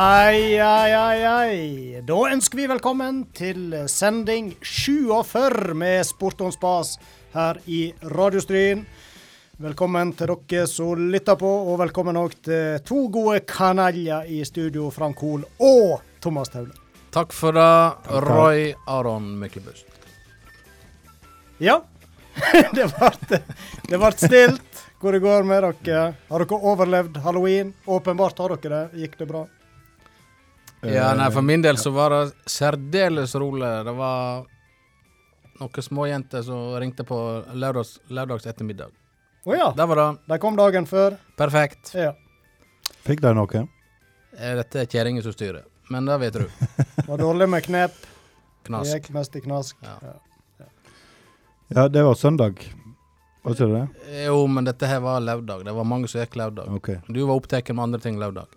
Ai, ai, ai, ai. Da ønsker vi velkommen til sending 47 med Sport on spas her i Radiostryn. Velkommen til dere som lytter på, og velkommen òg til to gode kanaljer i studio, Frank Hoel og Thomas Taule. Takk for det, Roy Aron Myklebust. Ja, det ble, stilt. Hvor det går med dere? Har dere overlevd halloween? Åpenbart har dere det. Gikk det bra? Ja, nei, For min del så var det særdeles rolig. Det var noen småjenter som ringte på lørdags, lørdags ettermiddag. Å ja. Der var det. De kom dagen før. Perfekt. Ja. Fikk de noe? Eh, Dette er kjerringa som styrer. Men det vet du. Var dårlig med knep. Knask. Gikk mest i knask. Ja. Ja. Ja, det var søndag. Var ikke det? Jo, men dette her var lørdag. Det var mange som gikk lørdag. Okay. Du var opptatt med andre ting lørdag.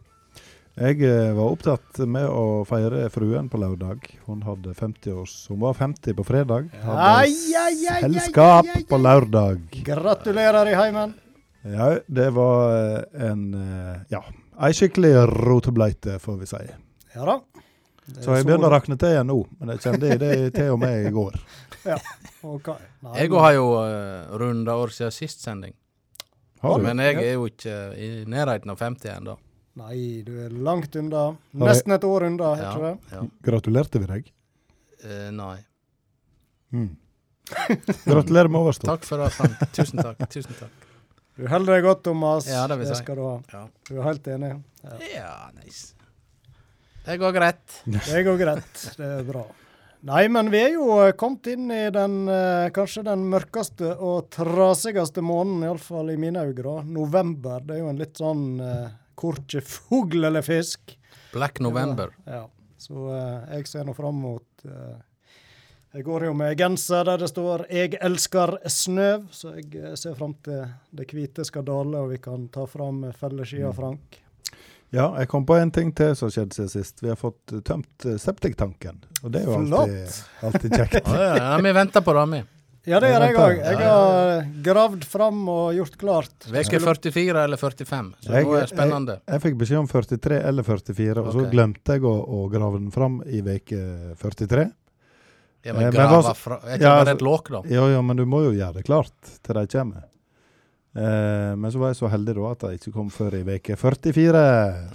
Jeg eh, var opptatt med å feire fruen på lørdag. Hun hadde 50 års Hun var 50 på fredag. Hadde Ai, ai, ai, ai, selskap ai, ai, på lørdag. Gratulerer i heimen. Ja, det var eh, en eh, Ja, ei skikkelig rotebleite, får vi si. Ja da. Så jeg begynner å rakne til igjen nå, men jeg kjente det til og med i går. Ok. Nei, Jeg har jo uh, runda år siden sist sending. Har du? Men jeg er jo ikke i nærheten av 50 ennå. Nei, du er langt unna. Nesten et år unna, Ja, heter det. ja. Gratulerte vi deg? Uh, nei. Mm. Gratulerer med overstått. Takk for det, Frank. Tusen takk. Tusen takk. Du holder deg godt, Thomas. Ja, det vil si. skal du ha. Ja, Du er helt enig. Ja. ja nice. Det går greit. Det går greit. Det er bra. Nei, men vi er jo eh, kommet inn i den eh, kanskje den mørkeste og trasigste måneden, iallfall i mine øyne. da. November. Det er jo en litt sånn korkje fugl eller fisk. Black November. Ja. Så eh, jeg ser nå fram mot eh, Jeg går jo med genser der det står 'Jeg elsker snøv', så jeg eh, ser fram til det hvite skal dale, og vi kan ta fram felleskia, Mm. Frank. Ja, jeg kom på en ting til som skjedde siden sist. Vi har fått eh, tømt eh, septiktanken. Og det er jo alltid, alltid kjekt. Ja, ja, vi venter på det, vi. Ja, det gjør jeg Ja, òg. Jeg har gravd fram og gjort klart. Uke 44 eller 45. Så Jeg- det er spennende. Jeg fikk beskjed om 43 eller 44, og så glemte jeg å, å grave den fram i veke 43. Ja, Eh, men grave grava hva- fra Er ikke Ja, det bare altså- et låk, da? Jo, ja, men du må jo gjøre det klart til de kommer. Eh, men så var jeg så heldig da at jeg ikke kom før i veke 44,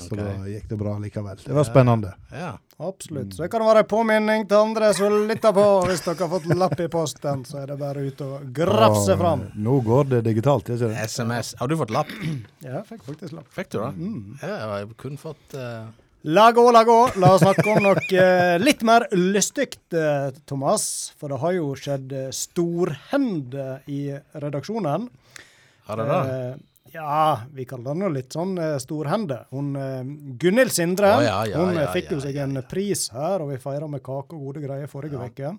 så okay. da gikk det bra likevel. Det var spennende. Ja. Absolutt. Så det kan være en påminning til andre som lytter på. Hvis dere har fått lapp i posten, så er det bare ut og grafse fram. eh, Nå går det digitalt, ikke det? SMS. Har du fått lapp? Ja, jeg fikk faktisk lapp. Fikk du det? Mm. Ja, jeg kun fått uh... La gå, la gå. La oss snakke om noe eh, litt mer lystig, eh, Thomas. For det har jo skjedd storhend i redaksjonen. Har det det? Eh, ja, vi kaller den jo litt sånn uh, storhende. Hun uh, Gunhild Sindre oh, ja, ja, hun ja, fikk jo ja, seg ja, en pris her, og vi feira med kake og gode greier forrige Ja. uke.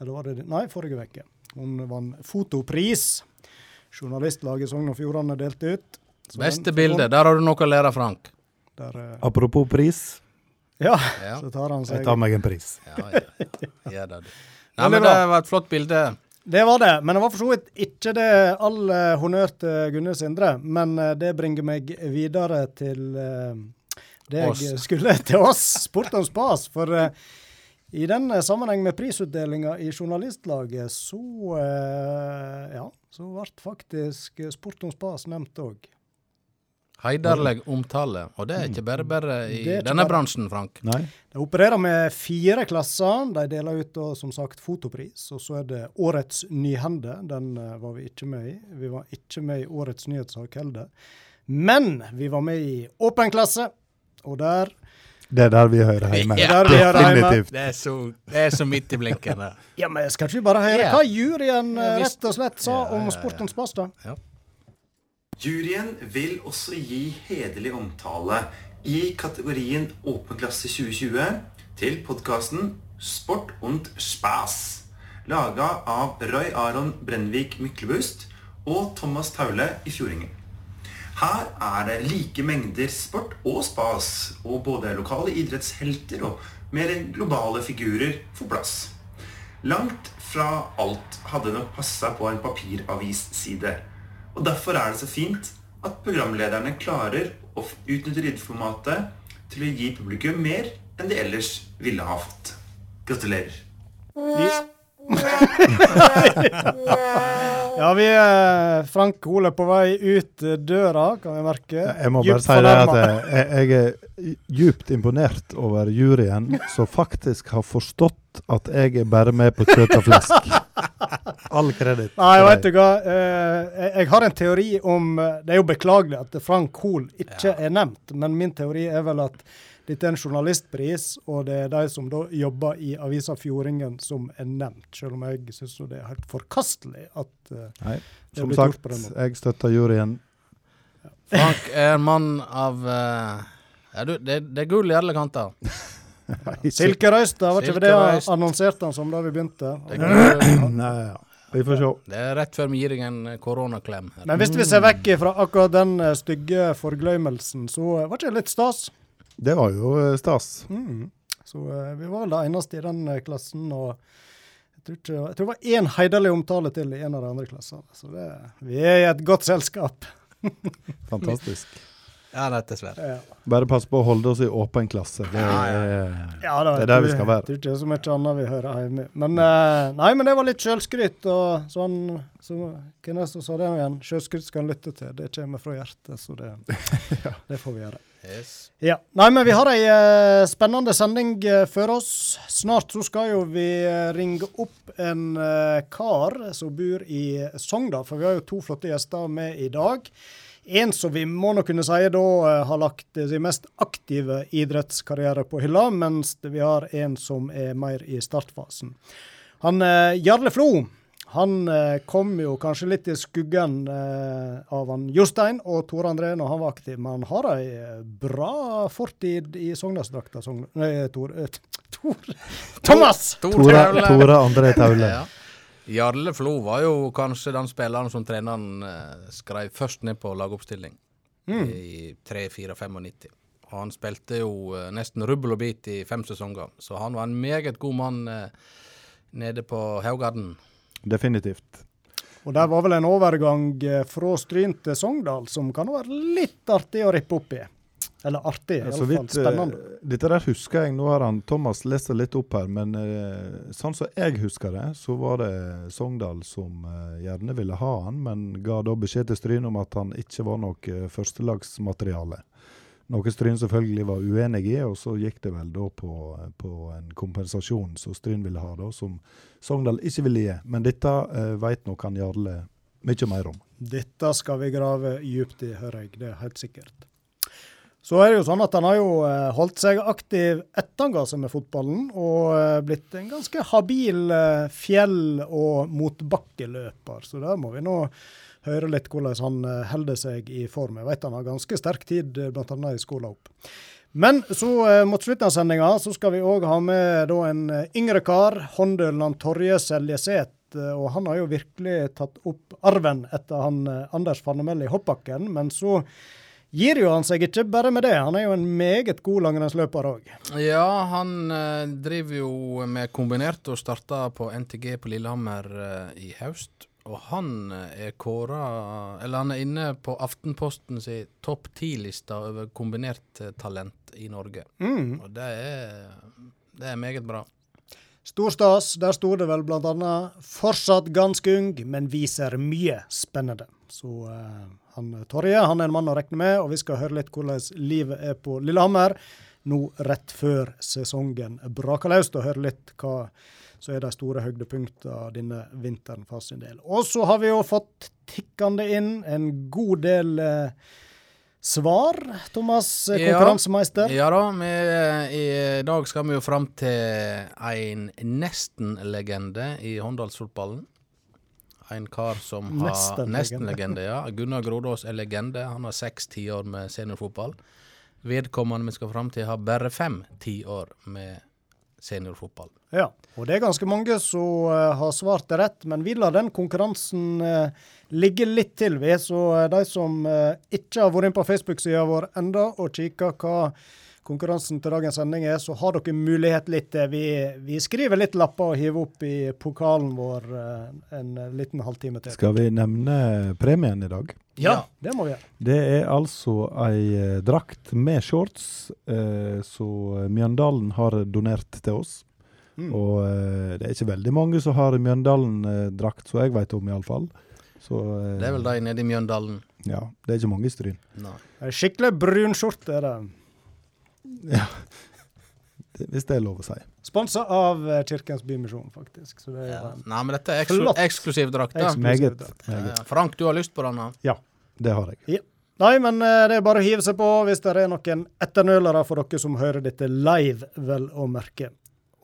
Eller var det Nei, forrige uke. Hun vant fotopris. Journalistlaget Sogn og Fjordane delte ut. Så Beste den- bilde. Der har du noe å lære, Frank. Der, uh, Apropos pris, ja, Ja, så tar han seg jeg tar meg en pris. ja, ja. ja det, du. Nei, men det var et flott bilde. Det var det, men det var for så vidt ikke det all eh, honnør til Gunnhild Sindre. Men eh, det bringer meg videre til eh, det jeg skulle til oss, Sport om spas. For i den sammenheng med prisutdelinga i Journalistlaget, så ja, så ble faktisk Sport om spas nevnt òg. Heiderlig omtale. Og det er ikke bare bare i er ikke denne bare- bransjen, Frank. Nei? De opererer med fire klasser. De deler ut da, som sagt fotopris. Og så er det Årets nyhende. Den uh, var vi ikke med i. Vi var ikke med i Årets nyhetssak heller. Men vi var med i Åpen klasse, og der Det er der vi hører hjemme. Ja. Vi hører hjemme. Definitivt. Det er så, det er så midt i blinken. Ja, men skal ikke vi bare høre hva juryen Ja, rett og slett sa Ja, ja, om. Sportens pasta? da? Juryen vil også gi hederlig omtale i kategorien Åpen klasse 2020 til podkasten Sport und Spas, laga av Roy Aron Brennvik Myklebust og Thomas Taule i Fjordingen. Her er det like mengder sport og spas, og både lokale idrettshelter og mer globale figurer får plass. Langt fra alt hadde nok passa på en papiravisside. Og derfor er det så fint at programlederne klarer å utnytte lydformatet til å gi publikum mer enn de ellers ville ha fått. Gratulerer. Ja, vi er Frank Ole på vei ut døra, kan vi merke. Jeg må bare Djupt si det at jeg, jeg er djupt imponert over juryen, som faktisk har forstått at jeg er bare med på kjøtt og flesk. All kreditt. Nei, deg. du hva. Eh, jeg, jeg har en teori om eh, Det er jo beklagelig at Frank Hoel ikke er nevnt, men min teori er vel at dette er en journalistpris, og det er de som da jobber i avisa Fjordingen som er nevnt. Selv om jeg syns det er helt forkastelig at uh, Nei, det er som blitt gjort sagt, på den måten. jeg støtter juryen. Frank er en mann av uh, ja, du, det, det er gull i alle kanter. Silkerøysta, var ikke det annonserte han som da vi begynte? Er. Nei, ja. Vi får se. det er rett før vi gir deg en eh, koronaklem. her. Men hvis vi ser vekk fra akkurat den eh, stygge forgløymelsen, så eh, var ikke det litt stas? Det var jo stas. Mm. Så vi var vel det eneste i den klassen. og jeg tror, ikke, jeg tror det var én heiderlig omtale til i en av de andre klassene. Så det, vi er i et godt selskap. Fantastisk. Ja, og slett. Ja, Bare pass på å holde oss i åpen klasse. Det er, ja da, Det er der vi skal være. Det er ikke det er så mye annet vi hører hjemme. Men, uh, nei, men det var litt sjølskryt. Og sånn, så, hvem er det som sa det igjen? Sjølskryt skal en lytte til. Det kommer fra hjertet, så det, det får vi gjøre. Yes. Ja. Nei, men vi har ei uh, spennende sending uh, for oss. Snart så skal jo vi eh, ringe opp en eh, kar som bor i Sogndal, for vi har jo to flotte gjester med i dag. En som vi må nå kunne si da eh, har lagt eh, sin mest aktive idrettskarriere på hylla, mens vi har en som er mer i startfasen. Han eh, Jarle Flo han kom jo kanskje litt i skuggen av han Jostein og Tore André når han var aktiv, men han har ei bra fortid i Sogndalsdrakta. Sogn nei, Tor, eh, Tor Thomas! Tor Tore. Tore André Taule. Ja. Jarle Flo var jo kanskje den spilleren som treneren eh, skrev først ned på lagoppstilling Mm. i 3-4-95. Og han spilte jo eh, nesten rubbel og bit i fem sesonger, så han var en meget god mann eh, nede på Haugarden. Definitivt. Og der var vel en overgang fra Stryn til Sogndal som kan være litt artig å rippe opp i. Eller artig, iallfall vidt, eh, spennende. dette der husker jeg. Nå har han Thomas lest det litt opp her, men eh, sånn som jeg husker det, så var det Sogndal som eh, gjerne ville ha han, men ga da beskjed til Stryn om at han ikke var noe førstelagsmateriale. Noe Stryn selvfølgelig var uenig i, og så gikk det vel da på, på en kompensasjon som Stryn ville ha, da, som Sogndal ikke ville gi. Men dette eh, vet nok han Jarle mye mer om. Dette skal vi grave djupt i, hører jeg. Det er helt sikkert. Så er det jo sånn at han har jo eh, holdt seg aktiv etter han ga seg med fotballen, og eh, blitt en ganske habil eh, fjell- og motbakkeløper. Så der må vi nå høre litt hvordan han holder seg i form. Jeg vet han har ganske sterk tid, bl.a. i skolen opp. Men så mot slutten av sendinga så skal vi òg ha med da en yngre kar, håndølen Torje Seljeseth. Og han har jo virkelig tatt opp arven etter han Anders Fannemell i hoppbakken. Men så gir jo han seg ikke bare med det. Han er jo en meget god langrennsløper òg. Ja, han eh, driver jo med kombinert og starta på NTG på Lillehammer eh, i høst. Og han eh, er kåra Eller han er inne på Aftenposten si topp ti-lista over kombinert eh, talent i Norge. Mm. Og det er, det er meget bra. Stor stas. Der sto det vel bl.a.: Fortsatt ganske ung, men viser mye spennende. Så eh, han Torje han er en mann å regne med, og vi skal høre litt hvordan livet er på Lillehammer nå rett før sesongen braker løs, og høre litt hva som er de store høydepunktene denne vinteren for sin del. Og så har vi jo fått tikkende inn en god del eh, svar, Thomas, konkurransemeister? Ja. Ja da, vi, i dag skal vi jo fram til en nesten-legende i Håndalsfotballen. En kar som har Nesten-legende. Nesten-legende, ja. Gunnar Grodås er legende. Han har seks tiår med seniorfotball. Vedkommende vi skal fram til, har bare fem tiår med seniorfotball. Ja, og det er ganske mange som uh, har svart det rett, men vi lar den konkurransen uh, ligge litt til, vi. Så uh, de som ikke har vært inne på Facebook-sida vår enda og kikka hva konkurransen til dagens sending er, så har dere mulighet litt. Vi, vi skriver litt lapper og hiver opp i pokalen vår eh, en liten halvtime til. Skal vi nevne premien i dag? Ja, det må vi gjøre. Det er altså ei eh, drakt med shorts eh, som Mjøndalen har donert til oss. Mm. Og eh, det er ikke veldig mange som har Mjøndalen-drakt, som jeg vet om iallfall. Så eh, Det er vel de nede i Mjøndalen. Ja, det er ikke mange i Stryn. Skikkelig brun skjorte er det. Ja. Hvis det er lov å si. Sponsa av eh, Kirkens Bymisjon, faktisk. Så det er Ja. Nei, men dette er eksklu Flott. eksklusiv drakt. Meget. meget. Frank, du har lyst på denne? Ja, Det har jeg. Nei, men eh, det er bare å hive seg på hvis det er noen etternølere for dere som hører dette live, vel å merke.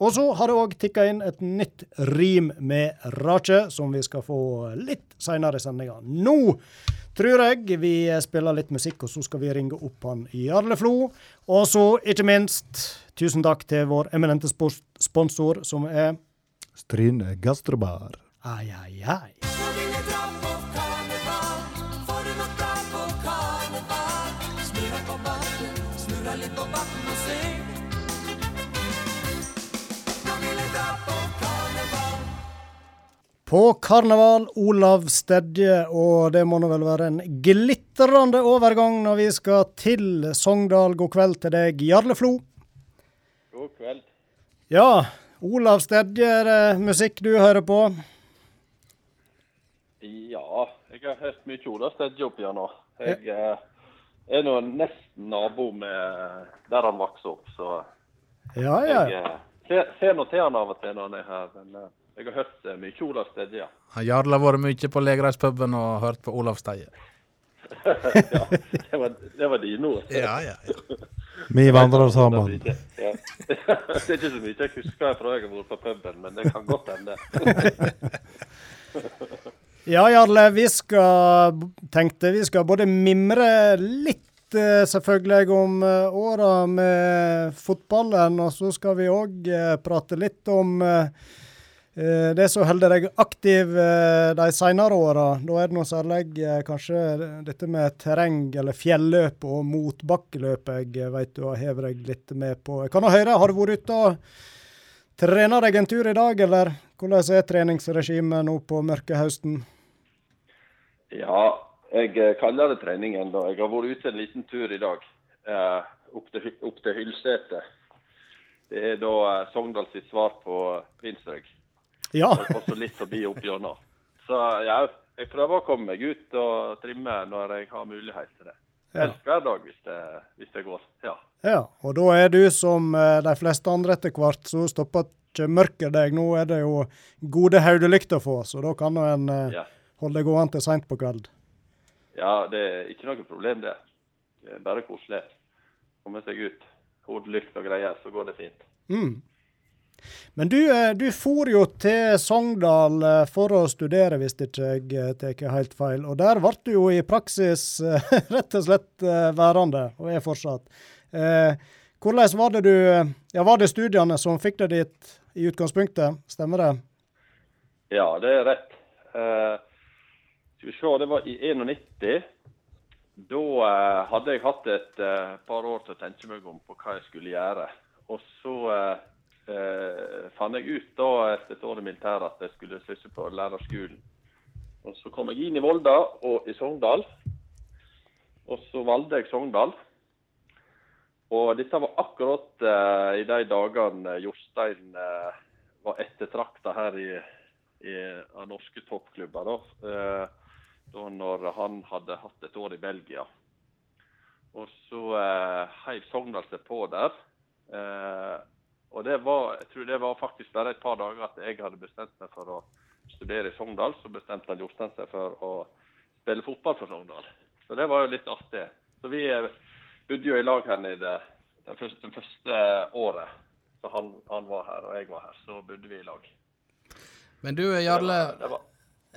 Og så har det òg tikka inn et nytt rim med Rache, som vi skal få litt seinere i sendinga. Nå tror jeg vi spiller litt musikk, og så skal vi ringe opp han Jarle Flo. Og så, ikke minst, tusen takk til vår eminente sponsor, som er Stryn gastrobar. Ai, ai, ai. På karneval, Olav Stedje, og det må nå vel være en glitrende overgang når vi skal til Sogndal. God kveld til deg, Jarle Flo. God kveld. Ja, Olav Stedje, er det musikk du hører på? Ja, jeg har hørt mye Olav Stedje opp igjennom. Jeg ja. er nå nesten nabo med der han vokste opp, så Ja, ja. jeg eh, ser, ser nå til han av og til når han er her. Men eh, jeg har hørt eh, mye Ola Stedje. Har Jarle har vært mye på Legereispuben og hørt på Olav Steie. ja, det var, det var dine ord. Ja, ja, ja. Vi vandrer sammen. Ja. det er ikke så mye jeg husker fra jeg har vært på puben, men det kan godt hende. Ja, Jarle, vi skal tenkte vi skal både mimre litt eh, selvfølgelig om eh, åra med fotballen, og så skal vi òg prate litt om eh, det som holder deg aktiv eh, de senere åra. Da er det noe særlig eh, kanskje dette med terreng eller fjelløp og motbakkeløp jeg vet du har hevet deg litt med på. Jeg kan høre, har du vært ute og trena deg en tur i dag, eller hvordan er treningsregimet nå på mørke høsten? Ja, jeg kaller det trening ennå. Jeg har vært ute en liten tur i dag. Opp, til, opp til Hylsete. Det er da Sogndal sitt svar på Vinsrøg. Ja. Og også litt forbi opp gjennom. Så ja, jeg prøver å komme meg ut og trimme når jeg har mulighet til det. Ja. Helst hver dag hvis det, hvis det går. Ja. Ja, og da er du som eh, de fleste andre etter hvert, så stopper ikke mørket deg. Nå er det jo gode hodelykter å få, så da kan en eh, Ja. holde det gående til seint på kveld. ja, det er ikke noe problem, det. Det er bare koselig. Komme seg ut. Hodelykt og greier, så går det fint. Mm. Men du, eh, du for jo til Sogndal eh, for å studere, hvis ikke jeg eh, tar helt feil. Og der ble du jo i praksis rett og slett værende, og er fortsatt. Hvordan var det du Ja, var det studiene som fikk deg dit i utgangspunktet? Stemmer det? Ja, det er rett. Skal vi se, det var i 91. Da hadde jeg hatt et par år til å tenke meg om på hva jeg skulle gjøre. Og så eh, fant jeg ut da etter et år i militæret at jeg skulle slutte på lærerskolen. Og så kom jeg inn i Volda og i Sogndal. Og så valgte jeg Sogndal. Og dette var akkurat eh, i de dagene Jostein eh, var ettertrakta her i, i av norske toppklubber. Da. Eh, da når han hadde hatt et år i Belgia. Og så eh, heiv Sogndal seg på der. Og det var, jeg tror det var faktisk bare et par dager at jeg hadde bestemt meg for å studere i Sogndal. Så bestemte han Jostein seg for å spille fotball for Sogndal. Så det var jo litt artig. Så vi eh, bodde jo i lag her nede det første, det første året. Så han, han var her, og jeg var her. Så bodde vi i lag. Men du Jarle, Det var,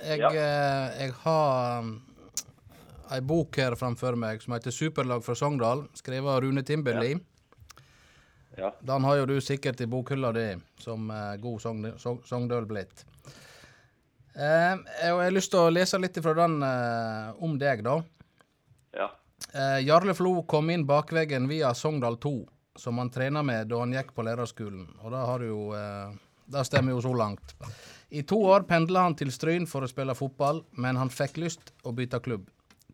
jeg, Ja. eh, jeg har um, ei bok her framfor meg som heter 'Superlag fra Sogndal', skrevet av Rune Timberli. ja. Den har jo du sikkert i bokhylla di, som eh, god Sogn- Sog- Sogndøl blitt. Eh, jeg har lyst til å lese litt fra den eh, om deg, da. ja. Eh, Jarle Flo kom inn bakveggen via Sogndal 2. som han trena med da han gikk på lærerskolen, og det har jo eh, Det stemmer jo så langt. I to år pendla han til Stryn for å spille fotball, men han fikk lyst å bytte klubb.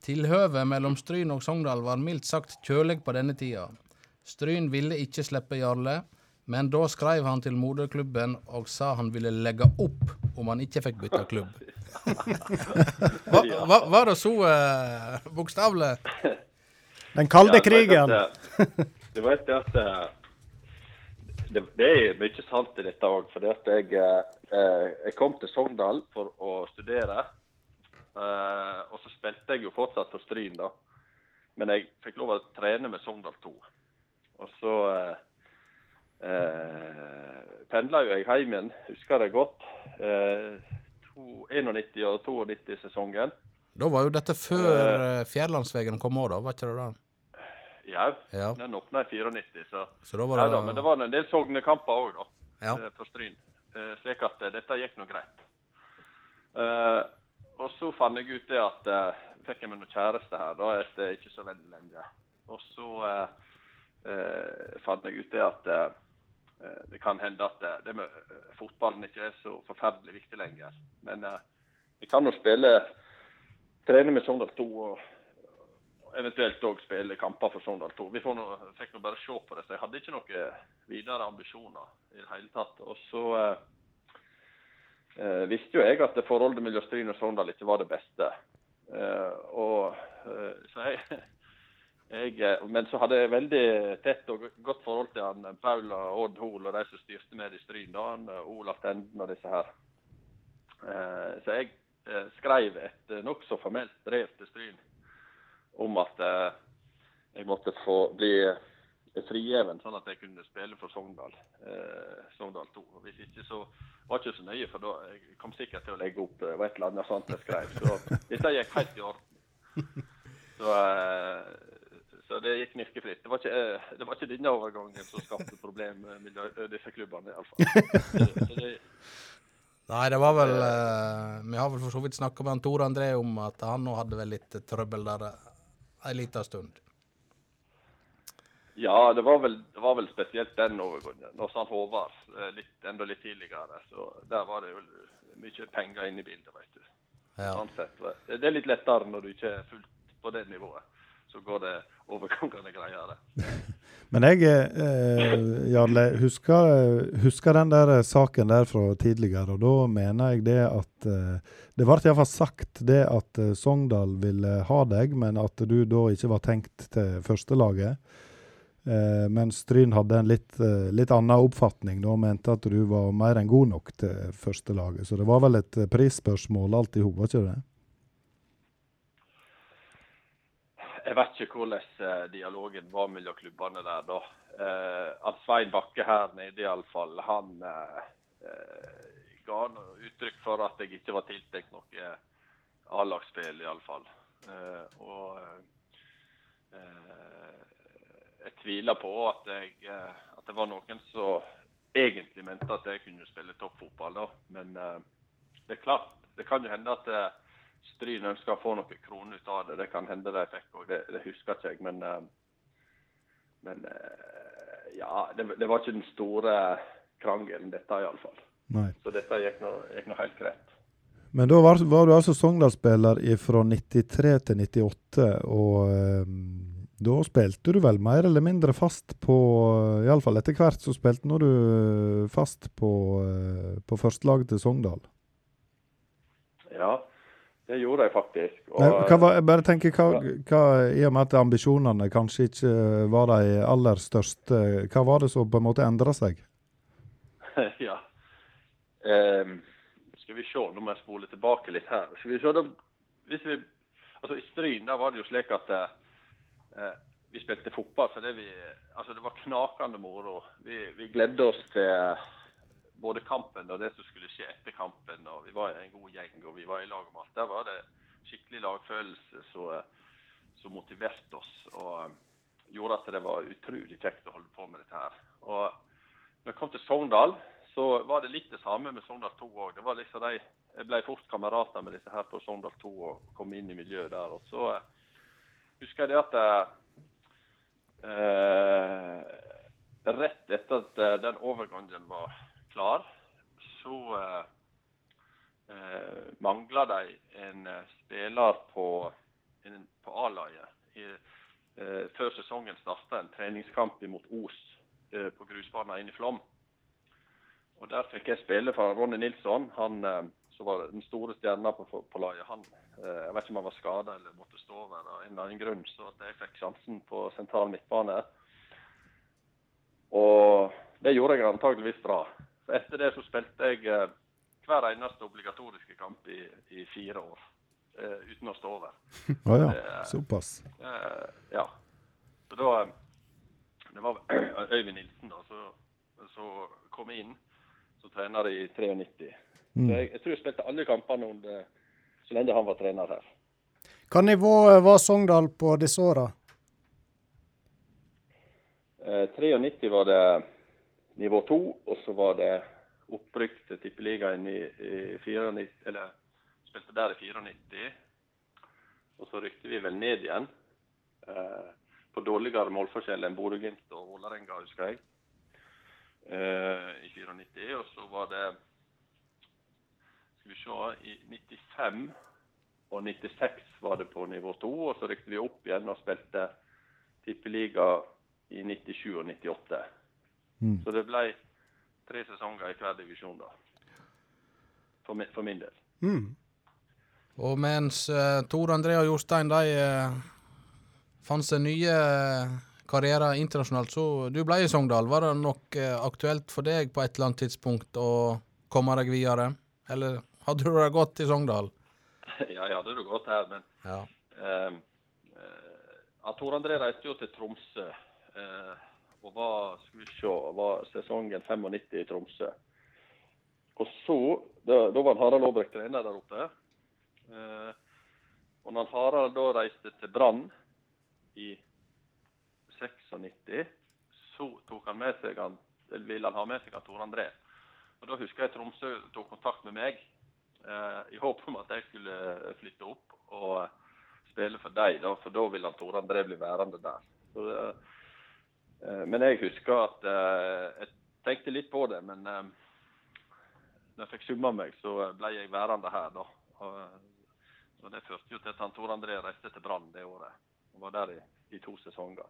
Tilhøvet mellom Stryn og Sogndal var mildt sagt kjølig på denne tida. Stryn ville ikke slippe Jarle, men da skrev han til moderklubben og sa han ville legge opp om han ikke fikk bytte klubb. Hva, hva, var det så uh, bokstavelig? Den kalde Ja, krigen. eh, Du vet det at eh, det, det er mye sant i dette òg. For jeg, eh, jeg kom til Sogndal for å studere. eh, og så spilte jeg jo fortsatt for Stryn, da. Men jeg fikk lov å trene med Sogndal 2. Og så eh, eh, pendla jo jeg hjem igjen, husker det godt. Eh, 91 og 92-sesongen. Da var jo dette før uh, Fjærlandsvegen kom òg, da, var ikke det da? Ja, Ja. den åpna i 94, så Så da var det da, men det var en del Sognekamper òg, da. Ja. eh, For Stryn. Eh, Slik at eh, dette gikk nå greit. Eh, og så fant jeg ut det at eh, fikk jeg meg noen kjæreste her da etter ikke så veldig lenge. Og så eh, eh, fant jeg ut det at eh, eh, det kan hende at det, det med eh, fotballen ikke er så forferdelig viktig lenger. Men eh, kan jo spille trene med Sogndal 2 og eventuelt òg spille kamper for Sogndal 2. Vi nå, fikk nå bare se på det, så jeg hadde ikke noen videre ambisjoner i det hele tatt. Og så eh, eh, visste jo jeg at det forholdet mellom Stryn og Sogndal ikke var det beste. Eh, og eh, så jeg, jeg eh, Men så hadde jeg veldig tett og godt forhold til han eh, Paul og Odd Hoel og de som styrte med i Stryn. da, han, eh, Olaf Tenden og disse her. Så jeg skrev et nokså formelt brev til Stryn om at jeg måtte få bli frigjeven, sånn at jeg kunne spille for Sogndal. Sogndal 2. Og Hvis ikke så var jeg ikke så nøye, for da jeg kom sikkert til å legge opp et eller annet sånt jeg skrev. Så dette gikk helt i orden. Så, så det gikk knirkefritt. Det var ikke, eh, det var ikke denne overgangen som skapte problem med disse klubbene, iallfall. Nei, det var vel eh, Vi har vel for så vidt snakka med Tor André om at han nå hadde vel litt trøbbel der eh, ei lita stund. Ja, det var vel, det var vel spesielt den overgangen. Når han Håvard eh, litt, enda litt tidligere, så der var det jo mye penger inne i bildet, vet du. Ja. Sånn sett. Det er litt lettere når du ikke er fullt på det nivået. Så går det overgangene greiere. Men jeg, eh, Jarle, husker, husker den der saken der fra tidligere. Og da mener jeg det at eh, Det ble iallfall sagt det at eh, Sogndal ville ha deg, men at du da ikke var tenkt til førstelaget. Eh, mens Stryn hadde en litt, eh, litt annen oppfatning da, og mente at du var mer enn god nok til førstelaget. Så det var vel et eh, prisspørsmål alt i hop, ikke det? Jeg vet ikke hvordan eh, dialogen var mellom klubbene der da. Eh, at Svein Bakke her nede iallfall, han eh, eh, ga noe uttrykk for at jeg ikke var tiltenkt noe A-lagsspill, iallfall. Eh, og eh, jeg tviler på at, jeg, at det var noen som egentlig mente at jeg kunne spille toppfotball, da. Men det er klart, det kan jo hende at Stryn ønsker å få noen kroner ut av det. Det kan hende de fikk òg, det, det husker ikke jeg. Men, eh, men eh, ja, det, det var ikke den store krangelen, dette iallfall. Så dette gikk nå gikk nå helt greit. Men da var, var du altså Sogndal-spiller fra 93 til 98, og eh, da spilte du vel mer eller mindre fast på Iallfall etter hvert så spilte nå du fast på, på førstelaget til Sogndal. Det gjorde jeg faktisk. Og, Nei, var, jeg bare tenker, hva, hva, I og med at ambisjonene kanskje ikke var de aller største, hva var det som på en måte endra seg? ja. Um, skal vi se, nå må jeg spole tilbake litt her. Skal vi se, da, hvis vi, altså I Stryn da var det jo slik at uh, vi spilte fotball fordi vi altså Det var knakende moro. Vi, vi gledde oss til både kampen og det som skulle skje etter kampen. og Vi var en god gjeng og vi var i lag om alt. Der var det skikkelig lagfølelse som som motiverte oss og eh, gjorde at det var utrolig kjekt å holde på med dette her. Og når jeg kom til Sogndal, så var det litt det samme med Sogndal 2 òg. Liksom Jeg ble fort kamerater med disse her på Sogndal 2 og kom inn i miljøet der. Og så eh, husker jeg det at eh, rett etter at eh, den overgangen var klar, så eh, mangler de en eh, spiller på, på A-laget. Eh, Før sesongen starta en treningskamp mot Os eh, på grusbanen inne i Flåm. Og Der fikk jeg spille for Ronny Nilsson, han eh, som var den store stjerna på, på laget. Han, eh, jeg vet ikke om han var skada eller måtte stå over av en eller annen grunn, så jeg fikk sjansen på sentral midtbane. Og det gjorde jeg antageligvis bra. For etter det så spilte jeg eh, hver eneste obligatoriske kamp i, i fire år. eh, uten å stå over. Å ja, Det- såpass. Eh, ja. Så da eh, Det var Øyvind Nilsen da, så, så kom inn som trener i 93. Mm. Så jeg, jeg tror jeg spilte alle kampene under, så lenge han var trener her. Hva nivå eh, var Sogndal på disse åra? Eh, 93 var det nivå 2, og så var det opprykk til Tippeligaen i, i 94, eller spilte der i 94. Og så rykte vi vel ned igjen. Eh, på dårligere målforskjell enn Bodø-Glimt og Vålerenga, husker jeg. Eh, I 94. Og så var det Skal vi se I 95 og 96 var det på nivå 2, og så rykte vi opp igjen og spilte Tippeliga i 97 og 98. Mm. Så det ble tre sesonger i hver divisjon, da. For min, for min del. Mm. Og mens uh, Tor André og Jostein de uh, fant seg nye eh, karrierer internasjonalt, så du ble i Sogndal. Var det nok uh, aktuelt for deg på et eller annet tidspunkt å komme deg videre? Eller hadde du det godt i Sogndal? ja, jeg hadde det godt her, men Ja. eh, eh, Tor André reiste jo til Tromsø. Eh, og var, skal vi se, var sesongen 95 i Tromsø. Og så, da, da var Harald Aabrekk trener der oppe. Eh, og når Harald da reiste til Brann i 96, så tok han med seg han, eller ville han ha med seg han Tor André. Og Da husker jeg Tromsø tok kontakt med meg eh, i håp om at jeg skulle flytte opp og spille for dem, for da ville han Tor André bli værende der. Så, eh, men jeg husker at eh, jeg tenkte litt på det, men eh, når jeg fikk summa meg, så ble jeg værende her, da. Og, eh, og Det førte jo til at han Tor André reiste til Brann det året. Og var der i, i to sesonger.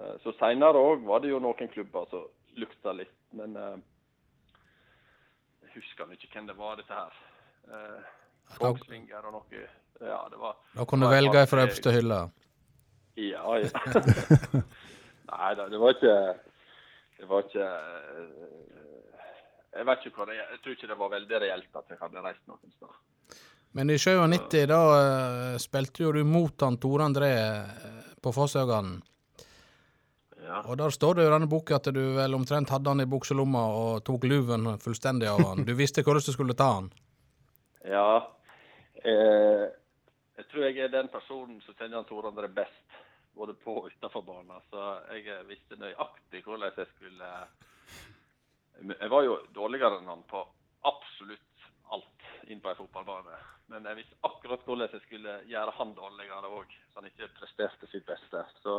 Eh, Så seinere òg var det jo noen klubber som lukta litt, men eh, jeg husker ikke hvem det var, dette her. Eh, Kongsvinger og noe. Ja, det var Da kunne du velge fra øverste hylle. Ja, ja. Nei da, det var ikke Det var ikke eh, Jeg vet ikke hva det Jeg tror ikke det var veldig reelt at jeg hadde reist noen sted. Men i 97 da eh, spilte jo du mot han Tore André eh, på Fosshaugan. Ja. Og der står det i denne boka at du vel omtrent hadde han i bukselomma og tok luven fullstendig av han. Du visste hvordan du skulle ta han. ja. Eh, jeg tror jeg er den personen som kjenner han Tore André best, både på og utenfor banen. Så jeg eh, visste nøyaktig hvordan jeg skulle Jeg var jo dårligere enn han på absolutt alt inn på en fotballbane. Men jeg visste akkurat hvordan jeg skulle gjøre han dårligere òg, så han ikke presterte sitt beste. Så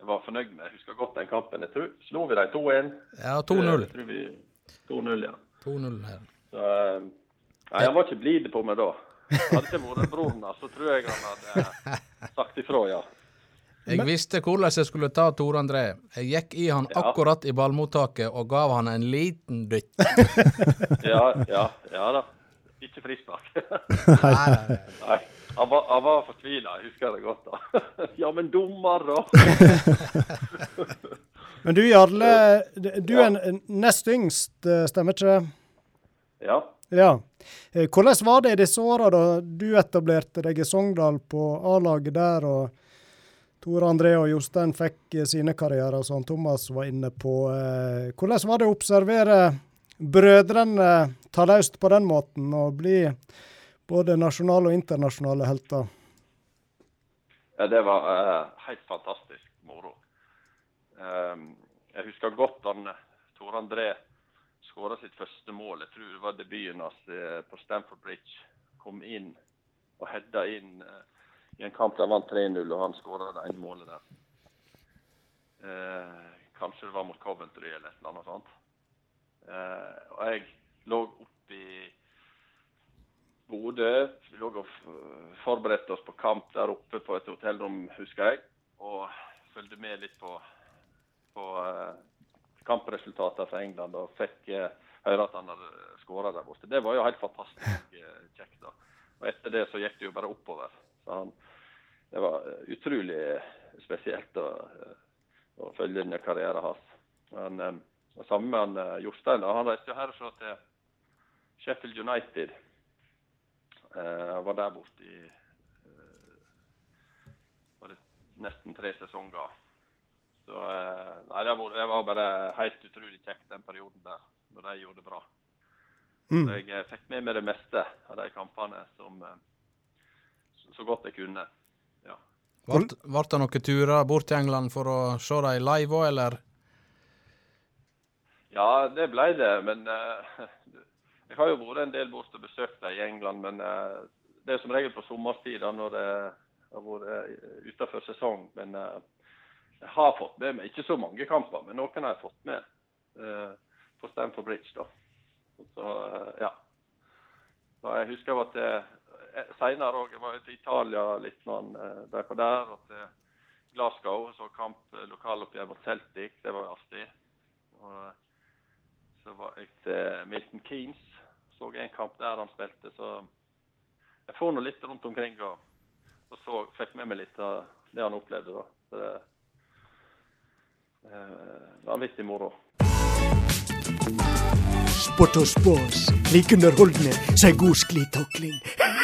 jeg var fornøyd med Jeg husker godt den kampen. Jeg tror Slo vi dem 2-1? Ja, 2-0. Jeg tror vi 2-0, ja. 2-0 her. Så, eh, nei, han var ikke blid på meg da. Hadde ikke vært broren hans, så tror jeg han hadde sagt ifra, ja. Jeg visste hvordan jeg skulle ta Tore André. Jeg gikk i han Ja. akkurat i ballmottaket og gav han en liten dytt. Ja, ja, ja da. Ikke frispark. Nei, nei, nei. Han var, han var fortvila, jeg husker det godt. da. Ja, men dommer, da. Men du Jarle, du er n- nest yngst, eh, stemmer ikke det? Ja. Ja. Eh, Hvordan var det i disse åra da du etablerte deg i Sogndal på A-laget der, og Tore André og Jostein fikk eh, sine karrierer, som Thomas var inne på. Eh, Hvordan var det å observere brødrene ta løst på den måten, og bli både nasjonale og internasjonale helter? ja det var uh, helt fantastisk moro. Ehm, jeg husker godt han Tor André skåra sitt første mål. Jeg tror det var debuten hans på Stamford Bridge. Kom inn og heada inn eh, i en kamp der han vant 3-0, og han skåra det ene målet der. Eh, Kanskje det var mot Coventry eller et eller annet sånt. Eh, og jeg lå oppe i Bodø. Vi lå og forberedte oss på kamp der oppe på et hotellrom, husker jeg. Og fulgte med litt på, på eh, kampresultatene fra England og fikk eh, høre at han hadde skåra der borte. Det var jo helt fantastisk eh, kjekt. da. Og etter det så gikk det jo bare oppover. Han, det var eh, utrolig spesielt å, eh, å følge denne karrieren hans. Han, eh, og sammen med han eh, Jostein. Han reiste jo herfra til Sheffield United. Han var der borte i eh, var det nesten tre sesonger. Så eh, nei, det var, det var bare helt utrolig kjekt den perioden der, når de gjorde det bra. Mm. Så jeg eh, fikk med meg det meste av de kampene som eh, så, godt jeg kunne. Ja. Ble det noen turer bort til England for å se dem live òg, eller? Ja, det ble det. Men uh, jeg har jo vært en del bort og besøkt dem i England. Men uh, det er som regel på sommerstid når det har vært eh, utenfor sesong. Men uh, jeg har fått med meg ikke så mange kamper, men noen har jeg fått med eh, på Stamford Bridge. da. Så, ja. Så jeg husker jeg var eh, Senere òg. Jeg var til Italia litt sånn eh, der på der. Og til Glasgow. Så kamp eh, lokaloppgjør mot Celtic. Det var jo artig. Og så var jeg til Milton Keynes. Så en kamp der han spilte. Så jeg får nå litt rundt omkring og, og så fikk med meg litt av det han opplevde. da. Så det eh, Vanvittig moro. Sport og spås, like underholdende som god sklitakling.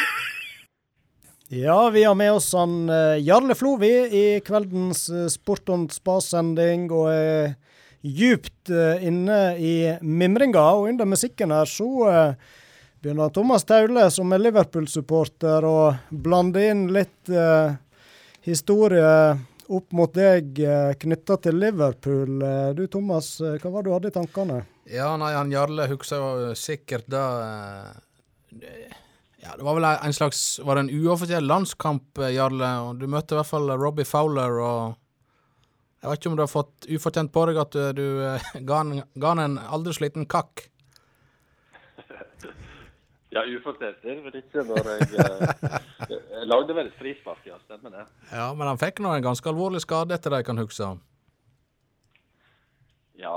Ja, vi har med oss han eh, Jarle Flo, vi, i kveldens uh, Sport on spa-sending. Og er djupt eh, inne i mimringa. Og under musikken her så eh, begynner Thomas Taule, som er Liverpool-supporter, å blande inn litt eh, historie opp mot deg uh, knytta til Liverpool. Eh, du Thomas, eh, hva var det du hadde i tankene? Ja, nei, han Jarle husker sikkert da eh, Ja, det var vel en slags Var det en uoffisiell landskamp, eh, Jarle? Og du møtte i hvert fall Robbie Fowler, og Jeg vet ikke om du har fått ufortjent på deg at du, du eh, ga han ga han en aldri sliten kakk. Ja, ufortjent er det vel ikke når jeg eh, Jeg lagde vel et frispark, ja. Stemmer det. Ja, men han fikk nå en ganske alvorlig skade etter det jeg kan huske. Ja.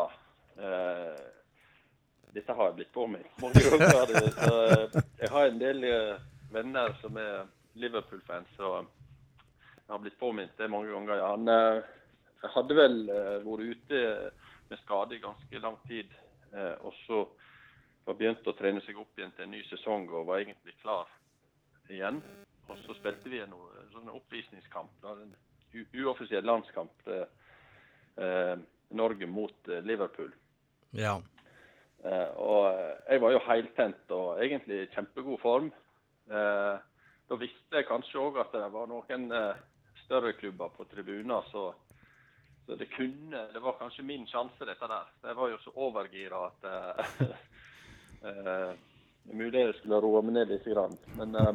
Eh, dette har jeg blitt påminnet mange ganger. Så, eh, jeg har en del eh, venner som er Liverpool-fans, og jeg har blitt påminnet det mange ganger. Han eh, hadde vel vært ute med skade i ganske lang tid, og så var begynt å trene seg opp igjen til en ny sesong og var egentlig klar igjen. Og så spilte vi en sånn oppvisningskamp, en uoffisiell landskamp. Norge mot Liverpool. Ja. Eh, og eh, jeg var jo heltent og egentlig i kjempegod form. Eh, da visste jeg kanskje òg at det var noen større klubber på tribuner, så, så det kunne Det var kanskje min sjanse, dette der. Jeg var jo så overgira at eh, Det er mulig jeg skulle roe meg ned litt. Grann. Men uh,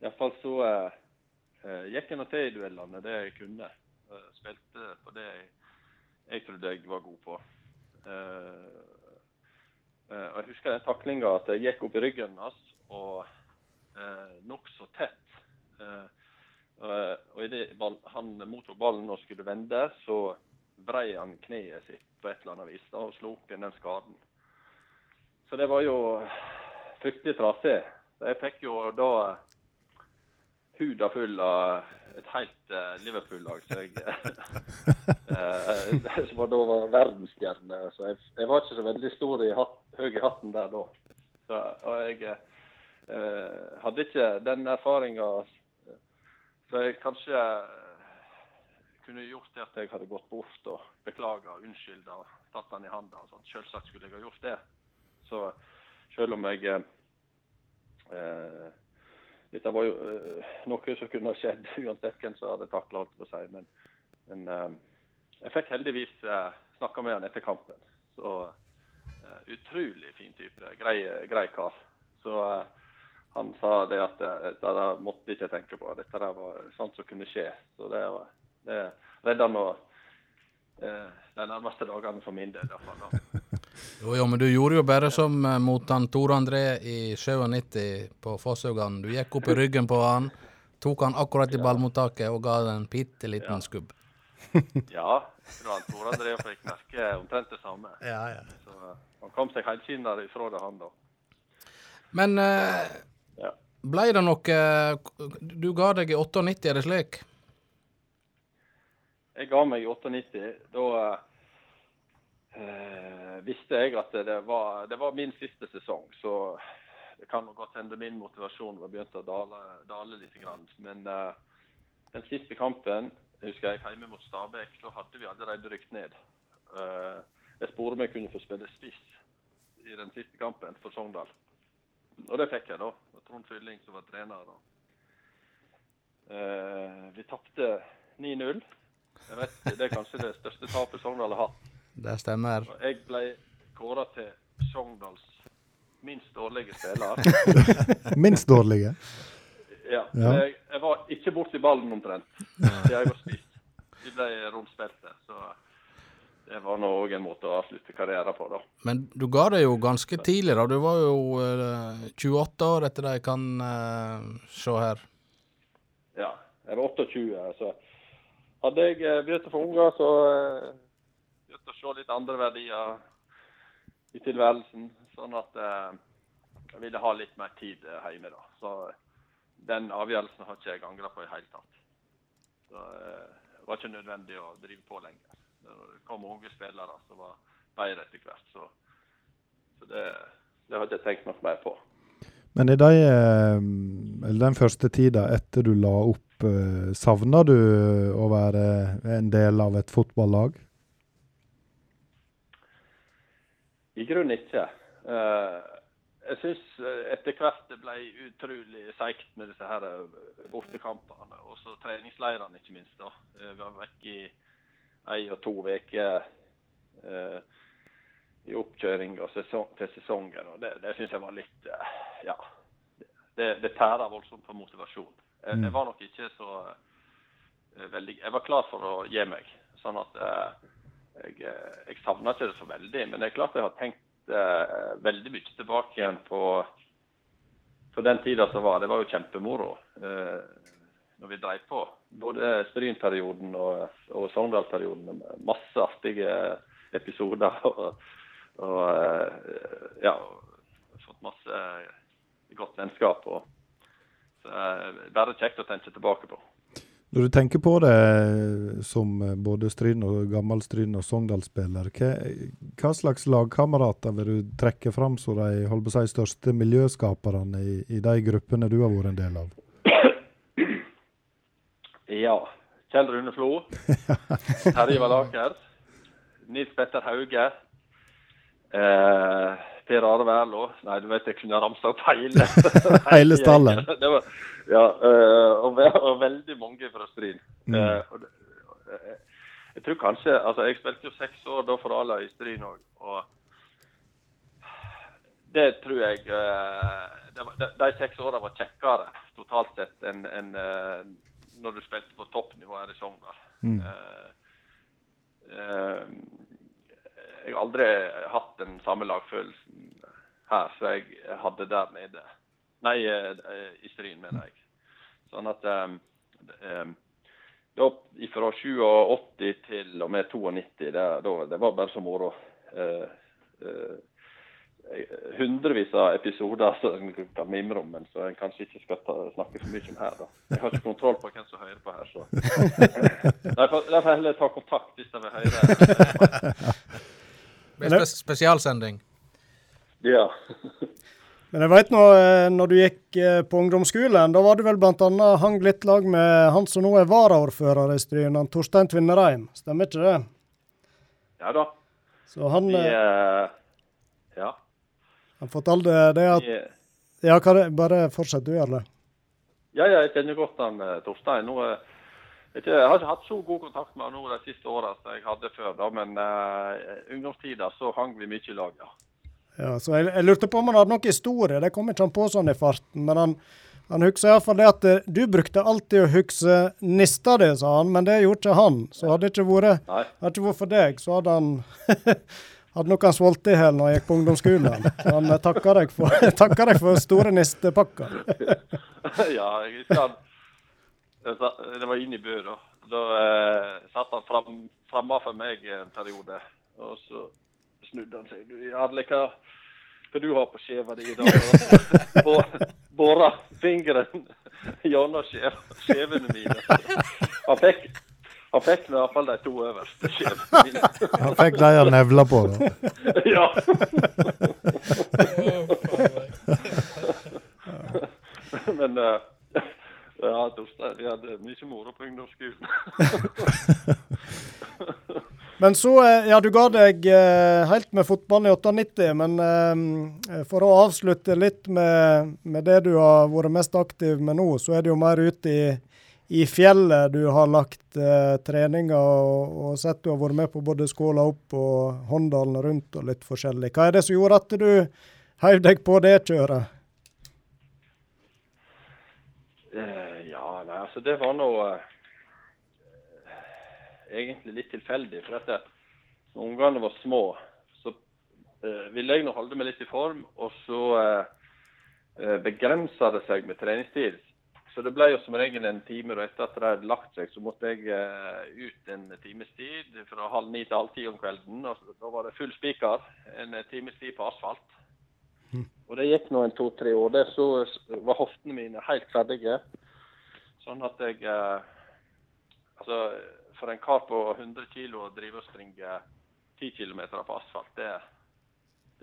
iallfall så eh, gikk jeg nå til i duellene det jeg kunne. Uh, spilte på det jeg, jeg trodde jeg var god på. Eh, og Jeg husker den taklinga at jeg gikk opp i ryggen hans og uh, nokså tett. Eh, eh, og idet ball, han mottok ballen og skulle vende, så brei han kneet sitt på et eller annet vis da, og slo opp igjen den skaden. Så det var jo fryktelig trasig. Jeg fikk jo da huda full av et helt eh, Liverpool-lag som jeg eh, som da var verdensstjerne. Så jeg, jeg var ikke så veldig stor i hatt, høy i hatten der da. Så, og jeg eh, hadde ikke den erfaringa så jeg kanskje kunne gjort det at jeg hadde gått bort og beklaga unnskylda tatt den i handa. og sånt. Selvsagt skulle jeg ha gjort det. Så selv om jeg eh, Dette var jo eh, noe som kunne ha skjedd uansett hvem som hadde takla alt, å si. Men, men eh, jeg fikk heldigvis eh, snakka med han etter kampen. Så eh, utrolig fin type. Grei, grei kar. Så eh, han sa det at eh, dette der måtte ikke tenke på. Dette der var sånt som kunne skje. Så det, var- det redda nå eh, de nærmeste dagene for min del. i da. Jo, jo, men du gjorde jo bare som eh, mot han Tore André i 97 på Fosshaugan. Du gikk opp i ryggen på han, tok han akkurat i ballmottaket og ga den en bitte liten skubb. Ja, jeg tror han Tor André fikk merke omtrent det samme. Ja, ja. Så eh, han kom seg helskinnet ifra det, han da. Men eh, Ja. ble det noe Du ga deg i 98, er det slik? Jeg ga meg i 98. Da eh, visste jeg at det var, det var min siste sesong. Så det kan nok godt hende min motivasjon var begynt å dale, dale litt. Grann. Men eh, den siste kampen husker jeg hjemme mot Stabæk, så hadde vi allerede rykt ned. Eh, jeg spurte om jeg kunne få spille spiss i den siste kampen for Sogndal. Og det fikk jeg, da. Det var Trond Fylling som var trener. Eh, vi tapte 9-0. Jeg vet, Det er kanskje det største tapet Sogndal har hatt. Det stemmer. Og Jeg ble kåra til Sogndals minst dårlige spiller. Minst dårlige. Ja, Ja. Jeg, jeg var ikke borti ballen omtrent jeg var spist. Vi ble rundspilte, så det var nå òg en måte å avslutte karrieren på, da. Men du ga det jo ganske tidlig, da. Du var jo eh, 28 år etter det jeg kan eh, se her. Ja, jeg var 28. Så hadde jeg eh, begynt å få unger, så eh, begynte å se litt andre verdier i tilværelsen. Sånn at eh, jeg ville ha litt mer tid eh, hjemme, da. Så den avgjørelsen har ikke jeg angra på i hele tatt. Så det var ikke nødvendig å drive på lenger. Det kom unge spillere som var bedre etter hvert. Så, så det, det hadde jeg tenkt noe mer på. Men i de, eh, eller den første tida etter du la opp, eh, savna du å være en del av et fotballag? I grunnen ikke. Eh, jeg syns etter hvert det ble utrolig seigt med disse her eh, bortekampene. Og så treningsleirene, ikke minst. da. Eh, Vi var vekk i ei og to uker eh, i oppkjøring og sesong, til sesongen. og Det, det syns jeg var litt eh, Ja. Det, det tærer voldsomt på motivasjon. Jeg, jeg var nok ikke så eh, veldig Jeg var klar for å gi meg. Sånn at eh, jeg, eh, jeg savna ikke det så veldig. Men det er klart jeg har tenkt eh, veldig mye tilbake igjen på, på den tida som var. Det var jo kjempemoro eh, når vi dreiv på. Både Stryn-perioden og, og Sogndal-perioden. med Masse artige episoder. Og, og eh, ja, fått masse godt vennskap. Og, eh, bare kjekt å tenke tilbake på. Når du tenker på det som både Stryn og gammel Stryn og Sogndal-spiller, hva, hva slags lagkamerater vil du trekke fram som de holdt på å si, største miljøskaperne i, i de gruppene du har vært en del av? Ja. Kjell Rune Flo. Terje Valaker. Nils Petter Hauge. Eh, per Are Wærlå. Nei, du vet jeg kunne ramsa opp hele Hele stallen. Det var, ja, eh, og, ve og veldig mange fra Stryn. Mm. Eh, eh, jeg tror kanskje Altså, jeg spilte jo seks år da for A-laget i Stryn òg, og det tror jeg eh, de, de seks åra var kjekkere totalt sett enn en, når du spilte på toppnivå her i Sogndal. Mm. Uh, uh, jeg har aldri hatt den samme lagfølelsen her som jeg hadde der nede. Nei, eh, i Stryn, mener jeg. Sånn at um, um, da, fra 87 til og med 92, det, da, det var bare så moro. Uh, hundrevis av episoder som en kan mimre om, men så en kanskje ikke skal ta, snakke for mye om her. da. Jeg har ikke kontroll på hvem som hører på her, så Derfor derfor heller ta kontakt hvis de vil høre. Det blir spes spesialsending. Ja. Men jeg veit nå, eh, når du gikk eh, på ungdomsskolen, da var du vel bl.a. hang litt lag med han som nå er varaordfører i Stryn, Torstein Tvinnereim. Stemmer ikke det? ja da. Så han Vi, eh, eh. Han fortalte det at Ja, hva det, bare fortsett, du Jarle. ja, ja, jeg kjenner godt han eh, Torstein. Nå, jeg, jeg har ikke hatt så god kontakt med han nå de siste åra som jeg hadde før, da, men uh, ungdomstida så hang vi mye i lag, ja. Ja, så jeg, jeg lurte på om han hadde noen historie. Det kom ikke han på sånn i farten. Men han, Han husker iallfall det at eh, du brukte alltid å huske nista di, sa han, men det gjorde ikke han. Så hadde det ikke vært, hadde ikke vært for deg, så hadde han Hadde nok han svolt i hjel når han gikk på ungdomsskolen. Han takker deg for, takker deg for store nistepakker. ja, jeg husker han Det var inne i Bø, da. Da eh, satt han fram, framme for meg en periode. Og så snudde han seg. Du, Jarle, hva, hva du har på skjeva di i dag? Bora fingeren gjennom skjev- skjevene mine. Han fikk, han fikk i hvert fall de to øverste. Han fikk de han nevla på, da. ja. Men uh, ja, Torstein, vi hadde mye moro på ungdomsskolen. Men så, eh, ja, du ga deg eh, helt med fotballen i 98, men for å avslutte litt med, med det du har vært mest aktiv med nå, så er det jo mer ute i, i fjellet du har lagt eh, treninger og, og sett du har vært med på både Skåla opp og Håndalen rundt og litt forskjellig. Hva er det som gjorde at du heiv deg på det kjøret? Eh, ja, nei, altså det var nå eh, egentlig litt tilfeldig. For at det, når ungene var små, så eh, ville jeg nå holde meg litt i form. Og så eh, eh, begrensa det seg med treningstid. Så det ble jo som regel en time. Og etter at de hadde lagt seg, så måtte jeg uh, ut en times tid fra halv ni til halv ti om kvelden. Og da var det full spiker. En eh, times tid på asfalt. Og det gikk nå en to-tre år. Der så var hoftene mine helt ferdige. Sånn at jeg uh, Altså, for en kar på 100 kg å drive og springe 10 km på asfalt, det,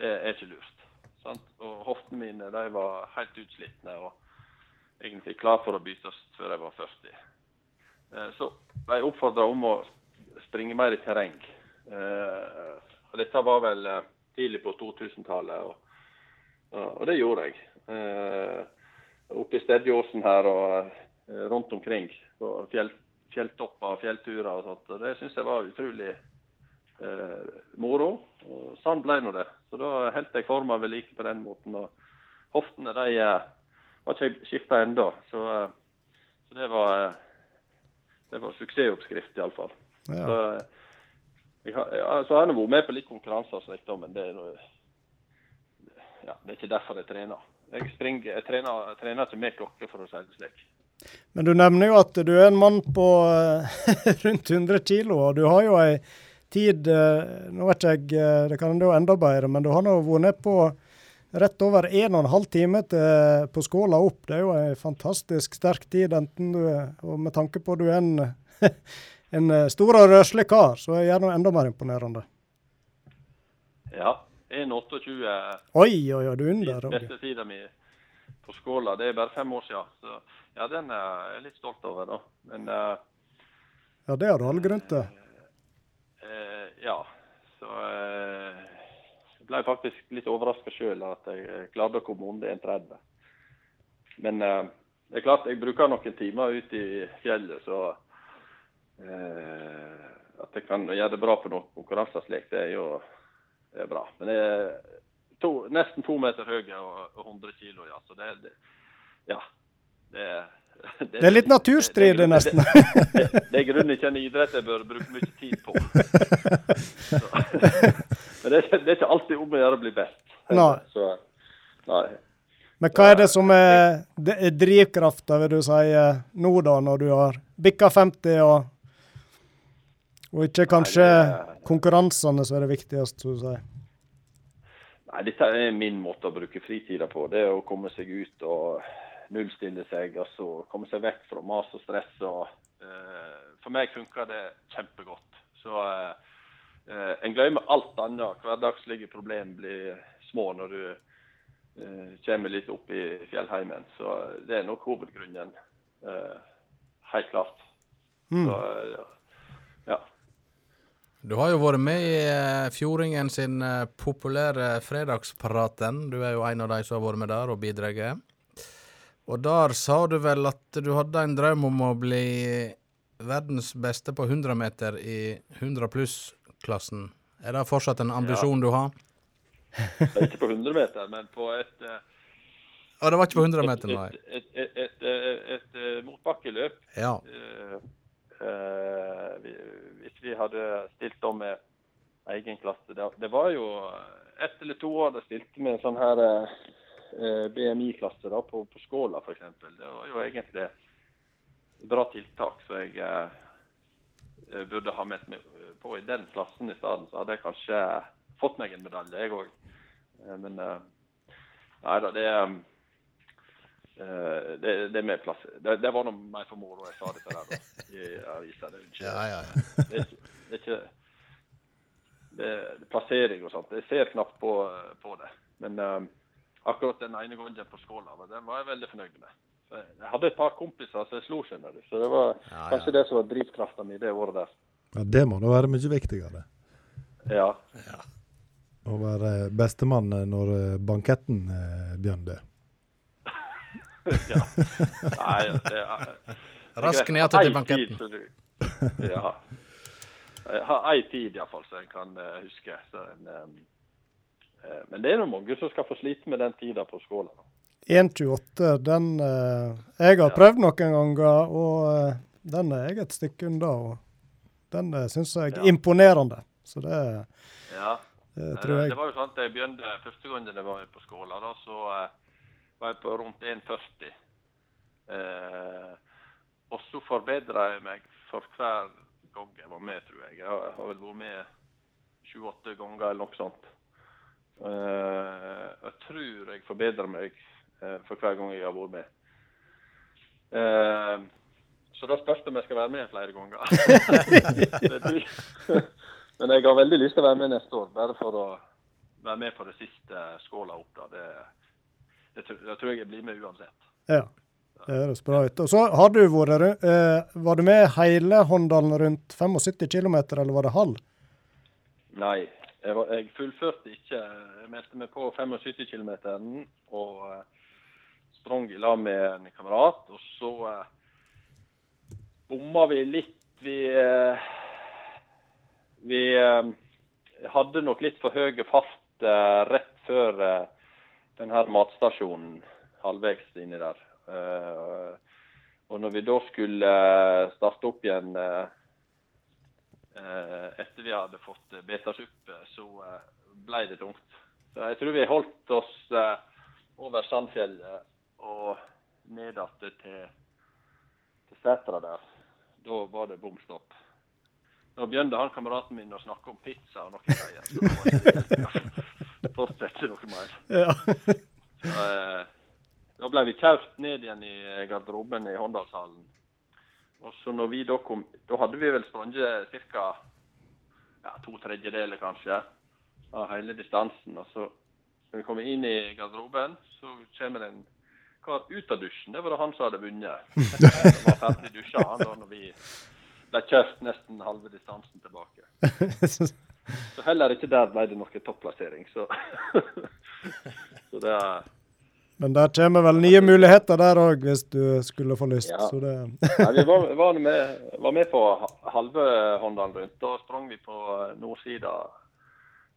det er ikke lurt. Sant? Og hoftene mine de var helt utslitne og egentlig klar for å byttes før jeg var 40. Eh, så ble jeg oppfordra om å springe mer i terreng. Eh, dette var vel eh, tidlig på 2000-tallet. og det gjorde jeg. Oppe i Stedjeåsen her og rundt omkring. På fjell, fjelltopper og fjellturer og sånt. Det syns jeg var utrolig moro. Og sånn ble nå det. Så da holdt jeg forma ved like på den måten. Og hoftene de eh, ikke jeg skifta ennå. Så, eh, så det var eh, det var suksessoppskrift iallfall. Ja. Så, eh, jeg har, så har jeg nå vært med på litt konkurranser men det er noe ja, det er ikke derfor jeg trener. Jeg, springer, jeg trener, jeg trener ikke med klokke, for å si det slik. Men du nevner jo at du er en mann på rundt 100 kilo, og du har jo ei tid Nå vet ikke jeg, det kan jo enda bedre, men du har nå vært ned på rett over 1 12 time til, på skåla opp. Det er jo en fantastisk sterk tid, enten du er Og med tanke på at du er en, en eh, stor og røslig kar, så er det enda mer imponerende. Ja. 1,28 Oi, oi, oi, du er under. Beste tida mi på skåla. Det er bare fem år siden. Så ja, den er jeg litt stolt over, da. Men uh, Ja, det har du all grunn til. eh, ja. Så eh, ble faktisk litt overraska sjøl at jeg klarte å komme under 1,30. Men eh, det er klart, jeg bruker noen timer ute i fjellet, så eh, at jeg kan gjøre det bra på noen konkurranser slik, det er jo det er bra. Men jeg er to, nesten to meter høy og, og 100 kilo, ja. Så det, det Ja. Det, Det er litt det- nesten. Det, det, er grunnen ikke en idrett jeg bør bruke mye tid på. Så, men det, det er ikke alltid om å gjøre å bli best. Nei. Så, nei. Men hva er det som er, drivkrafta, vil du si, eh, nå da, når du har bikka 50 og, og ikke kanskje Nei, det konkurransene som er det viktigste, som du sier? Nei, dette er min måte å bruke fritida på. Det er å komme seg ut og nullstille seg. og så Komme seg vekk fra mas og stress. og eh, For meg funker det kjempegodt. Så eh, En glemmer alt annet. Hverdagslige problemer blir små når du eh, kommer litt opp i fjellheimen. Så det er nok hovedgrunnen. Eh, helt klart. Mm. Så ja. Du har jo vært med i eh, Fjordingen sin eh, populære Fredagspraten. Du er jo en av de som har vært med der og bidratt. Og der sa du vel at du hadde en drøm om å bli verdens beste på 100 meter i 100 pluss-klassen. Er det fortsatt en ambisjon du har? Ikke på 100 meter, men på et, Og det var ikke på 100 meter, nei. Et, et, et, et, eh, motbakkeløp. Ja. Uh, uh, vi- hvis vi hadde stilt om med egen klasse. Det, det var jo ett eller to år det stilte med en sånn her BMI-klasse da, på, på Skåla f.eks. Det var jo egentlig et bra tiltak, så jeg eh, eh, burde ha meldt meg på i den klassen i stedet. Så hadde jeg kanskje fått meg en medalje, jeg òg. Men eh, nei da, det eh, det, det med plass Det, det var noe mer for moro jeg sa dette der da, i avisa. Det Ja, ja, ja. det det er ikke det, det plassering og sånt. Jeg ser knapt på, på det. Men eh, akkurat den ene gangen på skåla, den var jeg veldig fornøyd med. Så jeg- hadde et par kompiser som jeg slo, skjønner du. Så det var Ja, kanskje det som var drivkrafta mi det året der. Ja, det må da være mye viktigere. Ja. Å være bestemann når eh, banketten eh, begynner. ja. Nei, det er Rask ned til banketten. tid, Ja. Jeg har ei tid iallfall som jeg kan eh, huske. Så en, eh, men det er nå mange som skal få slite med den tida på skåla. 1,28, den eh, Jeg har prøvd noen ganger, og eh, den er jeg et stykke unna. Og den syns jeg er Ja. imponerende. Så det, Ja. det Eh, tror jeg Det var jo sånn at jeg begynte første gangen jeg var på skåla, da, så eh, var jeg på rundt 1,40. Eh, og så forbedra jeg meg for hver gang jeg var med, tror jeg. Jeg har vel vært med sju-åtte ganger eller noe sånt. Eh, jeg tror jeg forbedrer meg eh, for hver gang jeg har vært med. Eh, så da spørs det om jeg skal være med flere ganger. Men jeg har veldig lyst til å være med neste år, bare for å være med på det siste skåla opp. da. Det, det, tror- det tror jeg jeg blir med uansett. Ja. Det høres bra ut. Og så har du vært eh, Var du med hele Håndalen rundt 75 km, eller var det halv? Nei, jeg, fullførte ikke. Jeg meldte meg på 75 km og eh, sprang i lag med en kamerat. Og så eh, bomma vi litt. Vi, eh, vi eh, hadde nok litt for høy fart eh, rett før eh, den her matstasjonen halvveis inni der. Eh, og når vi da skulle eh, starte opp igjen eh, eh, etter vi hadde fått eh, betasuppe, så eh, ble det tungt. Så jeg tror vi holdt oss eh, over Sandfjellet og ned igjen til, til Sætra der. Da var det bom stopp. Nå begynte han kameraten min å snakke om pizza og noe greier. Så Fortsette noe mer. Ja. Så, eh, da ble vi kjørt ned igjen i garderoben i Håndalshallen. Og så når vi da kom Da hadde vi vel sprunget ca. Ja, to tredjedeler, kanskje, av hele distansen. Og så når vi kommer inn i garderoben, så kommer det en kar ut av dusjen. Det var da han som hadde vunnet. Han var ferdig dusja han da når vi ble kjørt nesten halve distansen tilbake. Så heller ikke der ble det noen topplassering. Så, så det er Men der kommer vel nye muligheter der òg, hvis du skulle få lyst. Ja. Så det, Nei, vi var, var, med, var med på halve Håndalen rundt. Da sprang vi på nordsida.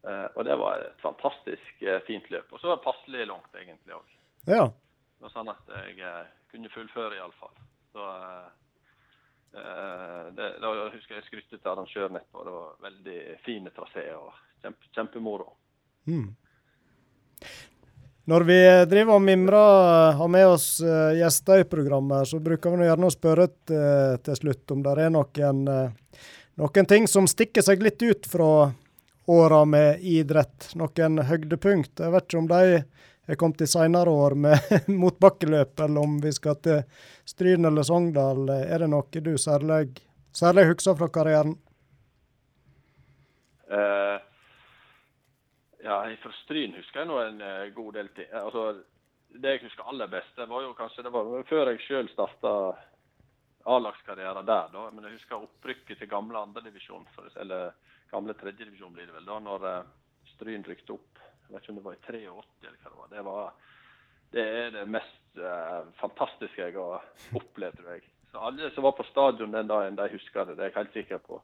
Eh, og det var et fantastisk eh, fint løp. Og så var det passelig langt, egentlig òg. ja. Det var sånn at jeg eh, kunne fullføre, iallfall. Så det, Da husker jeg skrytte til arrangøren etterpå. Det var veldig fine trasé og kjempe, kjempemoro. Mm. Når vi driver og mimrer, har med oss eh, gjester i programmet, så bruker vi gjerne å spørre til, til slutt om det er noen, eh, noen ting som stikker seg litt ut fra åra med idrett. Noen høydepunkt. Jeg vet ikke om de er kommet i seinere år med motbakkeløp, eller om vi skal til Stryn eller Sogndal. Er det noe du særlig, særlig husker fra karrieren? Eh, ja, fra Stryn husker jeg nå en eh, god del. Eh, Altså, det jeg husker aller best, det var jo kanskje det var før jeg sjøl starta A-lagskarrieren der. da, Men jeg husker opprykket til gamle andredivisjon, eller gamle tredjedivisjon blir det vel, da, når eh, Stryn rykte opp. Jeg vet ikke om det var i 83 eller hva det var. Det, var, det er det mest eh, fantastiske jeg har opplevd, tror jeg. Så alle som var på stadion den dagen, de husker det. Det er jeg helt sikker på.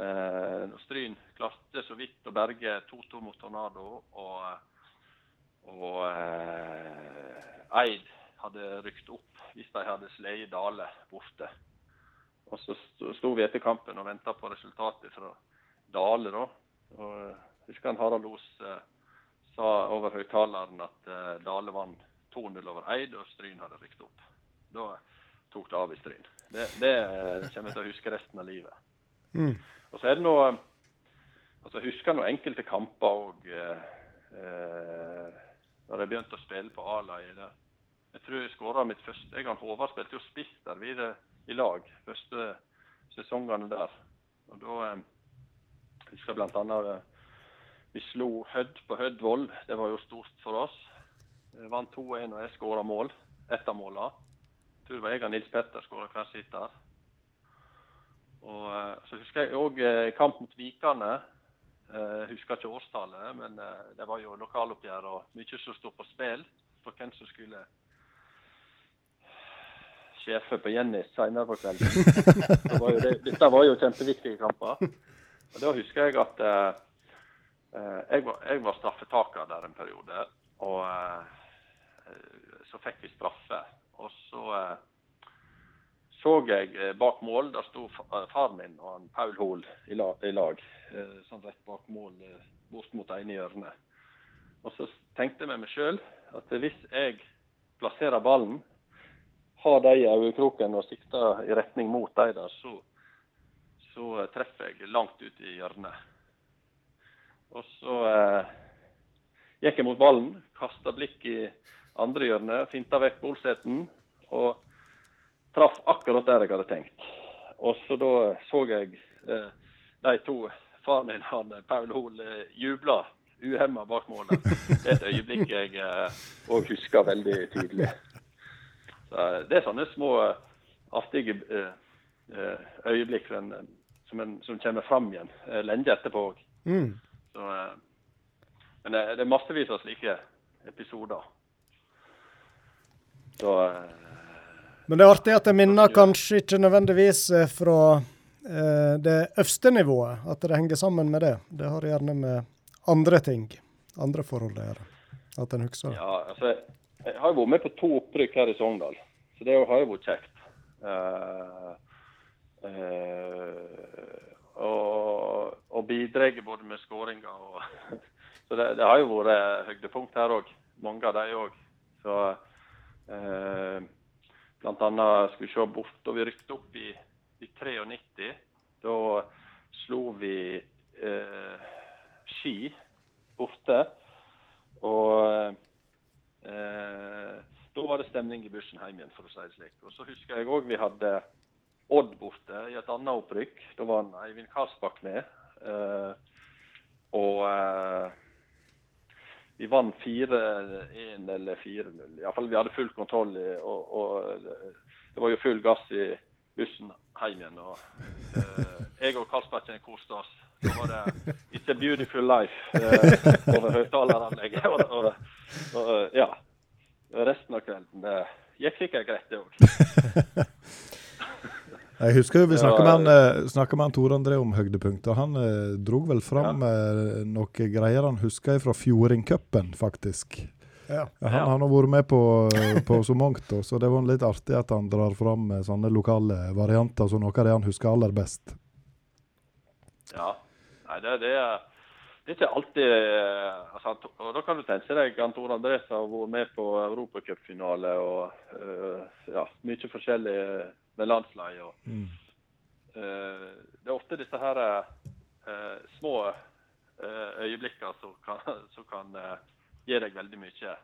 Eh, når Stryn klarte så vidt å berge 2-2 mot Tornado, og, og eh, Eid hadde rykt opp hvis de hadde slått Dale borte. Og så sto- vi etter kampen og venta på resultatet fra Dale, da. Og eh, husker han Harald Os sa over høyttaleren at Dale vant 2-0 over Eid, og Stryn hadde rykt opp. Da tok det av i Stryn. Det, det kommer jeg til å huske resten av livet. Mm. Og så er det noe altså Jeg husker noen enkelte kamper òg eh, da jeg begynte å spille på A-laget. Jeg tror jeg skåra mitt første Jeg og Håvard spilte jo spiss der videre i lag første sesongene der. Og da eh, jeg husker blant annet eh, vi slo Hødd på hødd vold. Det var jo stort for oss. Jeg vant 2-1 og jeg skåra mål. Ett av målene. Jeg tror det var jeg og Nils Petter skåra hver sitt der. Og eh, så husker jeg òg kamp mot Vikane. Eh, Jeg husker ikke årstallet, men eh, det var jo lokaloppgjør og mye som sto på spill for hvem som skulle sjefe på Jenny senere på kvelden. Var det, dette var jo kjempeviktige kamper. Og Da husker jeg at eh, eh, jeg, var, jeg var straffetaker der en periode. Og eh, så fikk vi straffe. Og så eh, så jeg eh, bak mål, der sto eh, faren min og han Paul Hoel i, lag. eh, Sånn rett bak mål, bort mot ene hjørnet. Og så tenkte jeg med meg sjøl at hvis jeg plasserer ballen, har de i øyekroken og sikter i retning mot de der, så, så treffer jeg langt ut i hjørnet. Og så eh, gikk jeg mot ballen, kasta blikk i andre hjørnet, finta vekk bolseten og traff akkurat der jeg hadde tenkt. Og så da så jeg eh, de to, faren min han Paul Hoel, eh, jubla uhemma bak målet. Det er et øyeblikk jeg òg husker veldig tydelig. Så, eh, det er sånne små eh, artige eh, eh, øyeblikk som, en- som, en, som kommer fram igjen eh, lenge etterpå òg. Mm. Eh, men det, det er massevis av slike episoder. Så eh, Men det er artig at det minner kanskje ikke nødvendigvis eh, fra eh, det øverste nivået, at det henger sammen med det. Det har gjerne med andre ting, andre forhold å gjøre. At en husker. Ja, altså, jeg har jo vært med på to opprykk her i Sogndal, så det har jo vært kjekt. Uh, uh, og, og bidrar både med skåringer og Så det, det har jo vært høydepunkt her òg. Mange av de òg. Så eh, blant annet skal vi se bort da vi rykket opp i, i 93. Da slo vi eh, Ski borte. Og eh, da var det stemning i bussen hjem igjen, for å si det slik. Og så husker jeg òg vi hadde Odd borte i et annet opprykk. Da var Eivind Karsbakk med. Eh, og eh, vi vant 4-1 eller 4-0. Iallfall vi hadde full kontroll. Og, og det var jo full gass i bussen hjem igjen. Og uh, jeg og Karlsbergen koste oss. Da var det 'It's a beautiful life' uh, over høyttaleranlegget. Og, og, og ja. Resten av kvelden det gikk sikkert greit, det òg. Jeg husker vi Ja, snakka med, eh, med han Tore André om høydepunkter. Han eh, drog vel fram eh, noen greier han husker fra Fjordingcupen, faktisk. Ja. Ja, Han, han har vært med på, på så mangt, så det var litt artig at han drar fram eh, sånne lokale varianter som noe av det han husker aller best. Ja. Nei, det, det, er, det er ikke alltid eh, altså, Og da kan du tenke deg at Tor Andrés har vært med på europacupfinale og uh, ja, mye forskjellig med landslaget. Mm. Uh, det er ofte disse her uh, små øyeblikkene som kan, som kan gi deg veldig mye.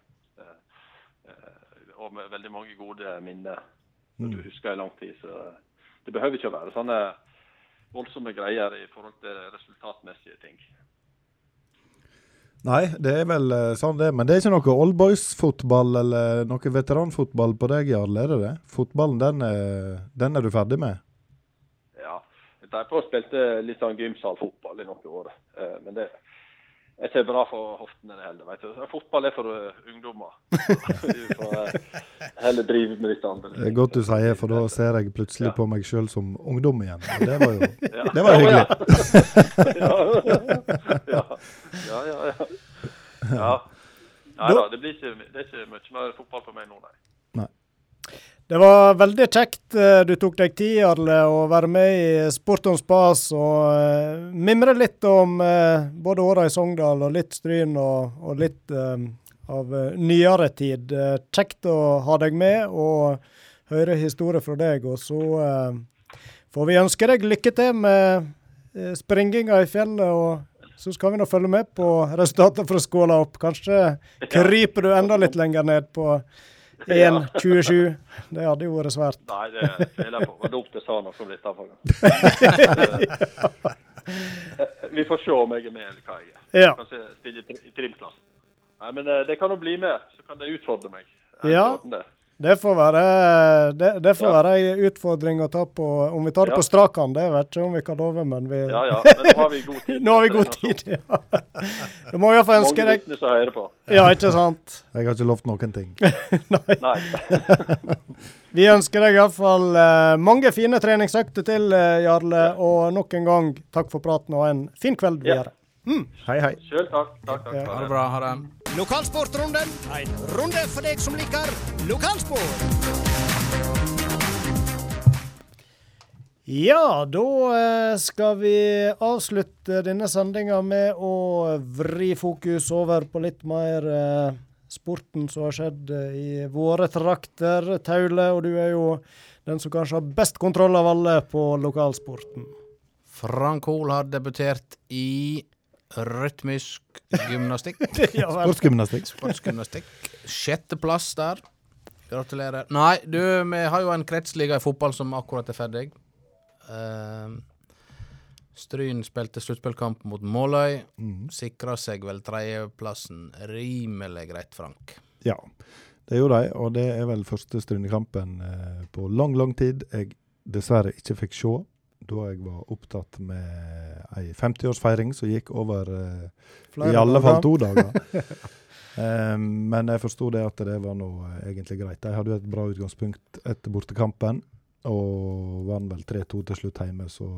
og med veldig mange gode minner som du husker i lang tid. Så det behøver ikke å være sånne voldsomme greier i forhold til resultatmessige ting. Nei, det er vel eh, sånn det. Men det er ikke noe oldboys-fotball eller noe veteranfotball på deg, Jarl? Er det det? Fotballen, den er, den er du ferdig med? Ja. Jeg tar på og spilte litt sånn gymsalfotball i noen år. Eh, Men det er ikke bra for hoftene det heller. Vet du. Fotball er for eh, ungdommer. Du får eh, heller drive med litt andre. Det er godt du sier, for da ser jeg plutselig Ja. på meg sjøl som ungdom igjen. Og det var jo Ja. det var hyggelig. ja. ja, ja, ja. ja. Nei da, det, blir ikke, det er ikke mye mer fotball for meg nå, nei. nei. Det var veldig kjekt eh, du tok deg tid, Arle, å være med i Sport om spas og eh, mimre litt om eh, både åra i Sogndal og litt Stryn og, og litt eh, av nyere tid. Kjekt å ha deg med og høre historier fra deg. Og så uh, får vi ønske deg lykke til med springinga i fjellet. og så skal vi nå følge med på resultatet fra skåla opp. Kanskje kryper du enda litt lenger ned på 1,27. Det hadde jo vært svært. Nei, det tviler jeg på. Det var dumt jeg sa noe om dette. faktisk. Vi får se om jeg er med eller hva jeg er. Ja. Kanskje stille i trimklassen. Nei, men eh, det kan jo bli med. Så kan det utfordre meg. Ja. Det. Det får være, det, det får Ja. være en utfordring å ta på Om vi tar det Ja. på strak hånd, det vet ikke om vi kan love, men vi Ja, ja. Men nå har vi god tid. Nå har vi god tid, ja. Må iallfall ønske Mange deg vitner som hører på. Ja, ikke sant? Jeg har ikke lovt noen ting. Nei. Vi ønsker deg iallfall uh, mange fine treningsøkter til, eh, Jarle. Og nok en gang takk for praten og en fin kveld Ja. Videre. Hei, hei. Sjøl takk. Takk, takk. Ha det bra. Ha det. Lokalsportrunden, en runde for deg som liker lokalsport. Ja, da eh, skal vi avslutte denne sendinga med å vri fokus over på litt mer eh, sporten som har skjedd eh, i våre trakter. Taule, og du er jo den som kanskje har best kontroll av alle på lokalsporten. Frank Hoel har debutert i rytmisk gymnastikk. ja. Sportsgymnastikk. Sportsgymnastikk. Sjetteplass der. Gratulerer. Nei, du, vi har jo en kretsliga i fotball som akkurat er ferdig. Uh, Stryn spilte sluttspillkamp mot Måløy. Mm. Sikra seg vel tredjeplassen rimelig greit, Frank. Ja, det gjorde de, og det er vel første Strynekampen uh, på lang, lang tid jeg dessverre ikke fikk se. Da jeg var opptatt med ei 50-årsfeiring som gikk over eh, i alle fall to dager. um, men jeg forsto det at det var nå eh, egentlig greit. De hadde jo et bra utgangspunkt etter bortekampen, og vant vel 3-2 til slutt hjemme, så,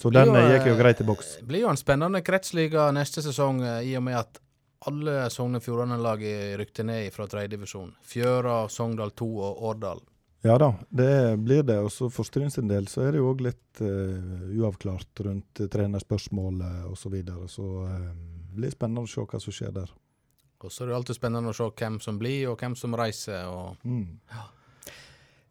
så den jo, eh, gikk jo greit i boks. Det blir jo en spennende kretsliga neste sesong, i og med at alle Sogn og Fjordane-lag rykte ned fra tredjedivisjon. Fjøra, Sogndal 2 og Årdal. Ja da, det blir det. Og så for Stryn sin del så er det jo òg litt uh, uavklart rundt uh, trenerspørsmålet osv. Så, videre. så eh, det blir spennende å se hva som skjer der. Og så er det alltid spennende å se hvem som blir, og hvem som reiser. og Mm.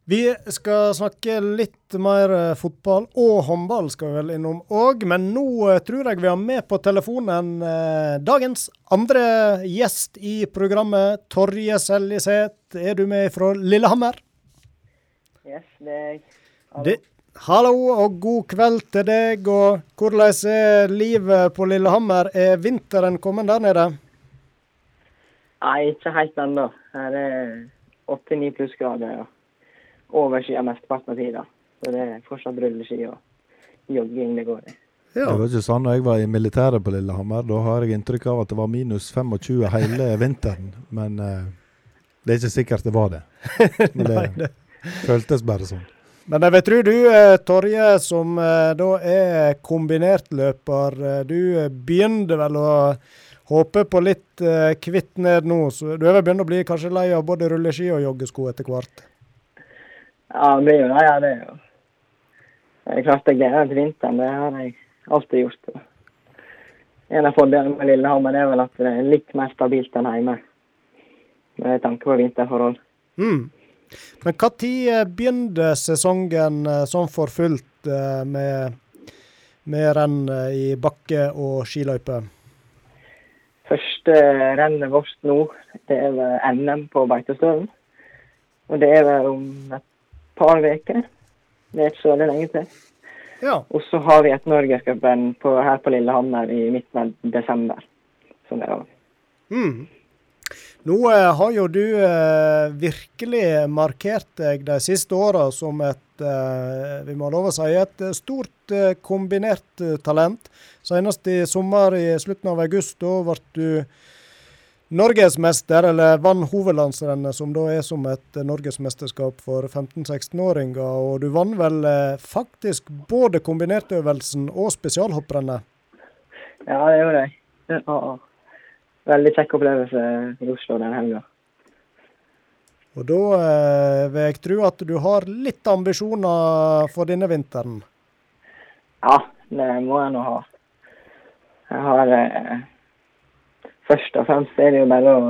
Vi skal snakke litt mer eh, fotball, og håndball skal vi vel innom òg. Men nå eh, tror jeg vi har med på telefonen eh, dagens andre gjest i programmet. Torje Seljeseth, er du med fra Lillehammer? Yes, deg. Hallo. Det, hallo og god kveld til deg. og Hvordan er livet på Lillehammer? Er vinteren kommet der nede? Nei, ikke helt ennå. Her er åtte-ni plussgrader og overskyet mesteparten av tida. Så det er fortsatt rulleski og jogging det går i. Det var ikke sånn da jeg var i militæret på Lillehammer. Da har jeg inntrykk av at det var minus 25 hele vinteren. Men eh, det er ikke sikkert det var det. Men det føltes bare sånn. Men jeg vil tro du, eh, Torje, som eh, da er kombinertløper, eh, du begynner vel å håpe på litt kvitt ned nå. Så du er vel begynt å bli kanskje lei av både rulleski og joggesko etter hvert? Ja, det blir jo det. Ja, det er jo Det er klart jeg gleder meg til vinteren. Det har jeg alltid gjort. En av fordelene med Lillehammer er vel at det er litt mer stabilt enn hjemme. Med tanke på vinterforhold. Mm. Men når begynte sesongen eh, sånn for fullt eh, med, med renn eh, i bakke og skiløype? Første rennet vårt nå, det er ved NM på Beitostølen. Og det er vel om et par uker. Det er ikke så veldig lenge til. Ja. Og så har vi et Norgescupen her på Lillehammer i midten av desember. Som er. Mm. Nå eh, har jo du eh, virkelig markert deg de siste åra som et eh, vi må lov å si, et stort kombinert talent. Senest i sommer, i slutten av august, da ble du norgesmester, eller vant hovedlandsrennet, som da er som et norgesmesterskap for 15-16-åringer. Og du vant vel faktisk både kombinertøvelsen og spesialhopprennet. Ja, det gjorde jeg. Ja, veldig kjekk opplevelse i Oslo den helga. Og da eh, vil jeg tro at du har litt ambisjoner for denne vinteren. Ja, det må jeg nå ha. Jeg har eh, Først og fremst er det jo bare å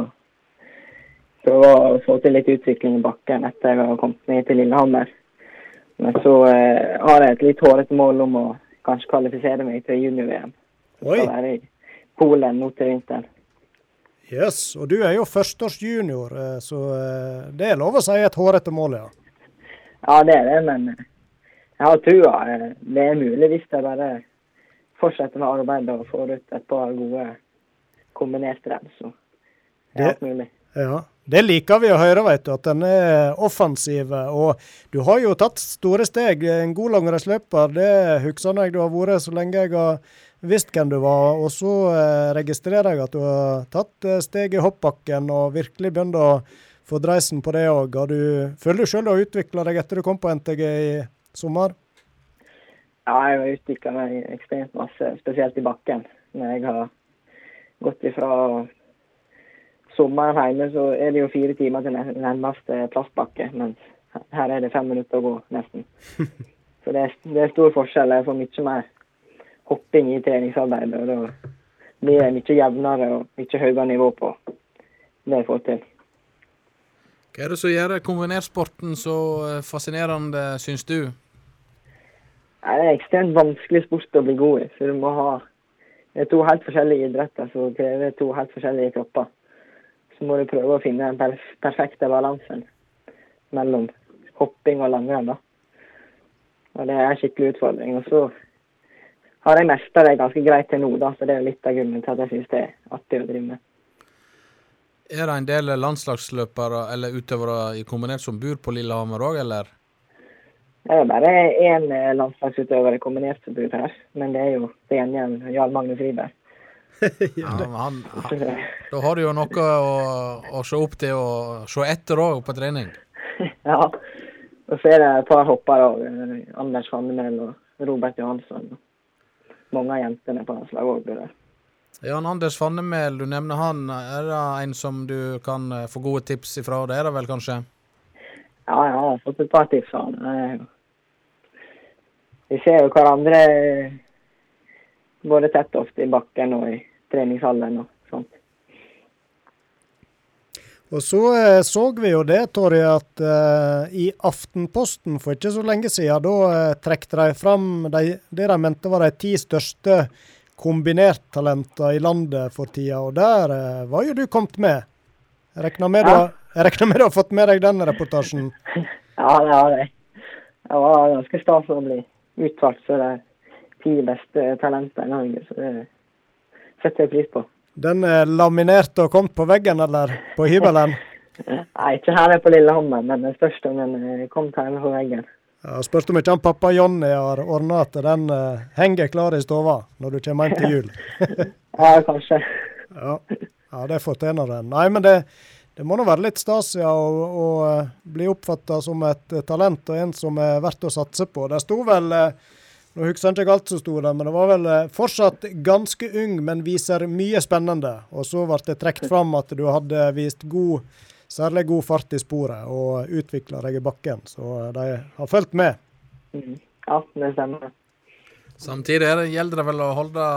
prøve å få til litt utvikling i bakken etter jeg har kommet ned til Lillehammer. Men så eh, har jeg et litt hårete mål om å kanskje kvalifisere meg til junior-VM. Oi, Skal være i Polen nå til vinteren. Yes. Og du er jo førsteårsjunior, eh, så eh, det er lov å si et hårete mål, ja. Ja, det er det, men eh, jeg har trua. Det er mulig hvis jeg bare fortsetter med arbeidet og får ut et par gode kombinerte renn. Så det er alt mulig. Ja, Det liker vi å høre, vet du, at den er offensiv. Og du har jo tatt store steg. En god langrennsløper, det husker jeg du har vært så lenge jeg har visst hvem du var. Og så eh, registrerer jeg at du har tatt eh, steg i hoppbakken og virkelig begynt å få dreisen på det òg. Føler du sjøl du har utvikla deg etter du kom på NTG i sommer? Ja, jeg har utvikla meg ekstremt masse, spesielt i bakken. Når jeg har gått ifra sommeren hjemme, så er det jo fire timer til nær- nærmeste plastbakke. Mens her er det fem minutter å gå, nesten. Så det er, det er stor forskjell. Jeg får mye mer hopping i treningsarbeidet. Og da blir det mye jevnere og mye høyere nivå på det jeg får til. Hva er det som gjør kombinertsporten så eh, fascinerende, syns du? Det er ekstremt vanskelig sport å bli god i. Så du må ha Det er to helt forskjellige idretter som krever to helt forskjellige kropper. Så må du prøve å finne den perf perfekte balansen mellom hopping og langrenn. da. Og det er en skikkelig utfordring. Og så har jeg mestra det ganske greit til nå, da, så det er litt av grunnen til at jeg syns det er artig å drive med. Er det en del landslagsløpere eller utøvere i kombinert som bor på Lillehammer òg, eller? Det er bare én eh, landslagsutøver i kombinert som bor her, men det er jo til gjengjeld Jarl Magnus Riiber. Ja, men han, han, da har du jo noe å, å se opp til og se etter òg på trening. Ja. Og så er det et par hoppere òg. Anders Fannemel og Robert Johansson. Mange av jentene på landslaget òg blir det. Jan Anders Fannemel, du nevner han. Er det en som du kan eh, få gode tips ifra? Det er det vel kanskje? Ja, jeg har fått et par tips av han. Vi ser jo hverandre både tett ofte i bakken og i treningshallen og sånt. Og så eh, så vi jo det, Torje, at eh, i Aftenposten for ikke så lenge siden, da eh, trekte de fram de, det de mente var de ti største kombinerttalentene i landet for tida, og der eh, var jo du kommet med. Jeg regner med, Ja. du, har- jeg regner med du har fått med deg den reportasjen? Ja, det har jeg. Det var ganske stas å bli utvalgt som de ti beste talentene i Norge, så det setter jeg pris på. Den er laminert og kommet på veggen, eller på hybelen? Nei, ikke her på Lillehammer, men det spørs om den er kommet hjemme på veggen. Ja, Spørs om ikke han pappa Jonny har ordna at den uh, henger klar i stua når du kommer hjem til jul. Ja, kanskje. Ja, ja det fortjener den. Nei, men det, det må nå være litt stas ja, å, å eh, bli oppfatta som et eh, talent og en som er verdt å satse på. Det sto vel eh, Nå husker jeg ikke alt som sto der, men det var vel eh, fortsatt ganske ung, men viser mye spennende. Og så ble det trukket fram at du hadde vist god, særlig god fart i sporet og utvikla deg i bakken. Så eh, de har fulgt med. Mm. Ja, det stemmer. Samtidig er det, gjelder det vel å holde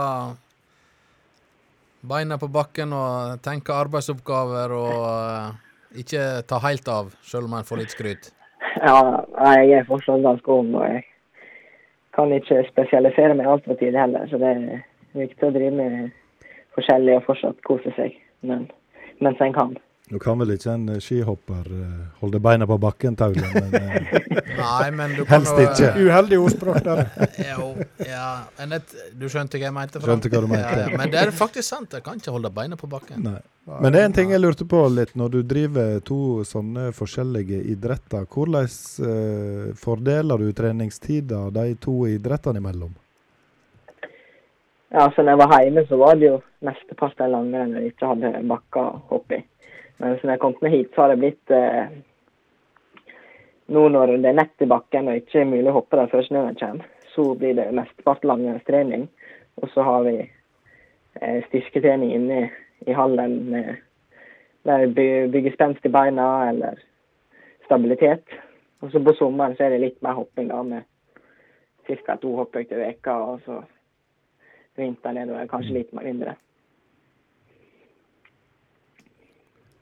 beina på bakken og tenke arbeidsoppgaver og eh, ikke ta helt av, selv om en får litt skryt. Ja, jeg er fortsatt ganske ung, og jeg kan ikke spesialisere meg altfor tidlig heller. Så det er viktig å drive med forskjellig og fortsatt kose seg men, mens en kan. Nå kan vel ikke en eh, skihopper eh, holde beina på bakken, Taule, men eh, Nei, men du kan Helst jo, ikke. Uheldig ordspråk der. Jo, ja, et, du skjønte hva jeg mente? Skjønte hva du mente. Ja, ja, men det er faktisk sant. Jeg kan ikke holde beina på bakken. nei. Men det er en ting jeg lurte på litt. Når du driver to sånne forskjellige idretter, hvordan uh, fordeler du treningstida de to idrettene imellom? Ja, så når jeg var hjemme, så var det jo mesteparten langrenn når jeg ikke hadde bakker å hoppe i. Men siden jeg kom meg hit, så har det blitt eh, Nå når det er nett i bakken og ikke er mulig å hoppe der før snøen kommer, så blir det mesteparten langrennstrening. Og så har vi eh, styrketrening inne i hallen med der vi bygger spenst i beina eller stabilitet. Og så på sommeren så er det litt mer hopping da, med ca. to hoppøkter i veka, og så vinteren er det kanskje litt mer mindre.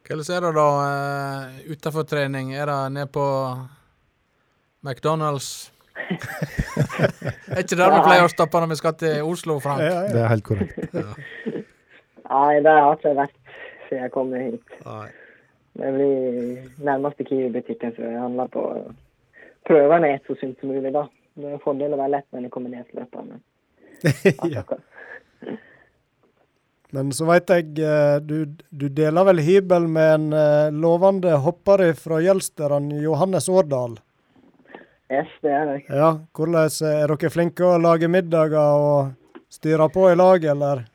Hvordan er det da uh, utenfor trening? Er det ned på McDonald's? er ikke der vi pleier å stoppe når vi skal til Oslo, Frank? Ja, ja. Det er helt korrekt. Nei, det har ikke vært siden jeg kom hit. Nei. Det blir nærmeste Kiwi-butikken som jeg handler på. Prøver å spise så sunt som mulig, da. Det er en fordel å være lett når det kommer nedsløpere. Men ja. Men så veit jeg eh, du, du deler vel hybel med en eh, lovende hopper fra Jølsteren, Johannes Årdal. Yes, det er det. Ja, hvordan eh, Er dere flinke å lage middager og styre på i lag, eller?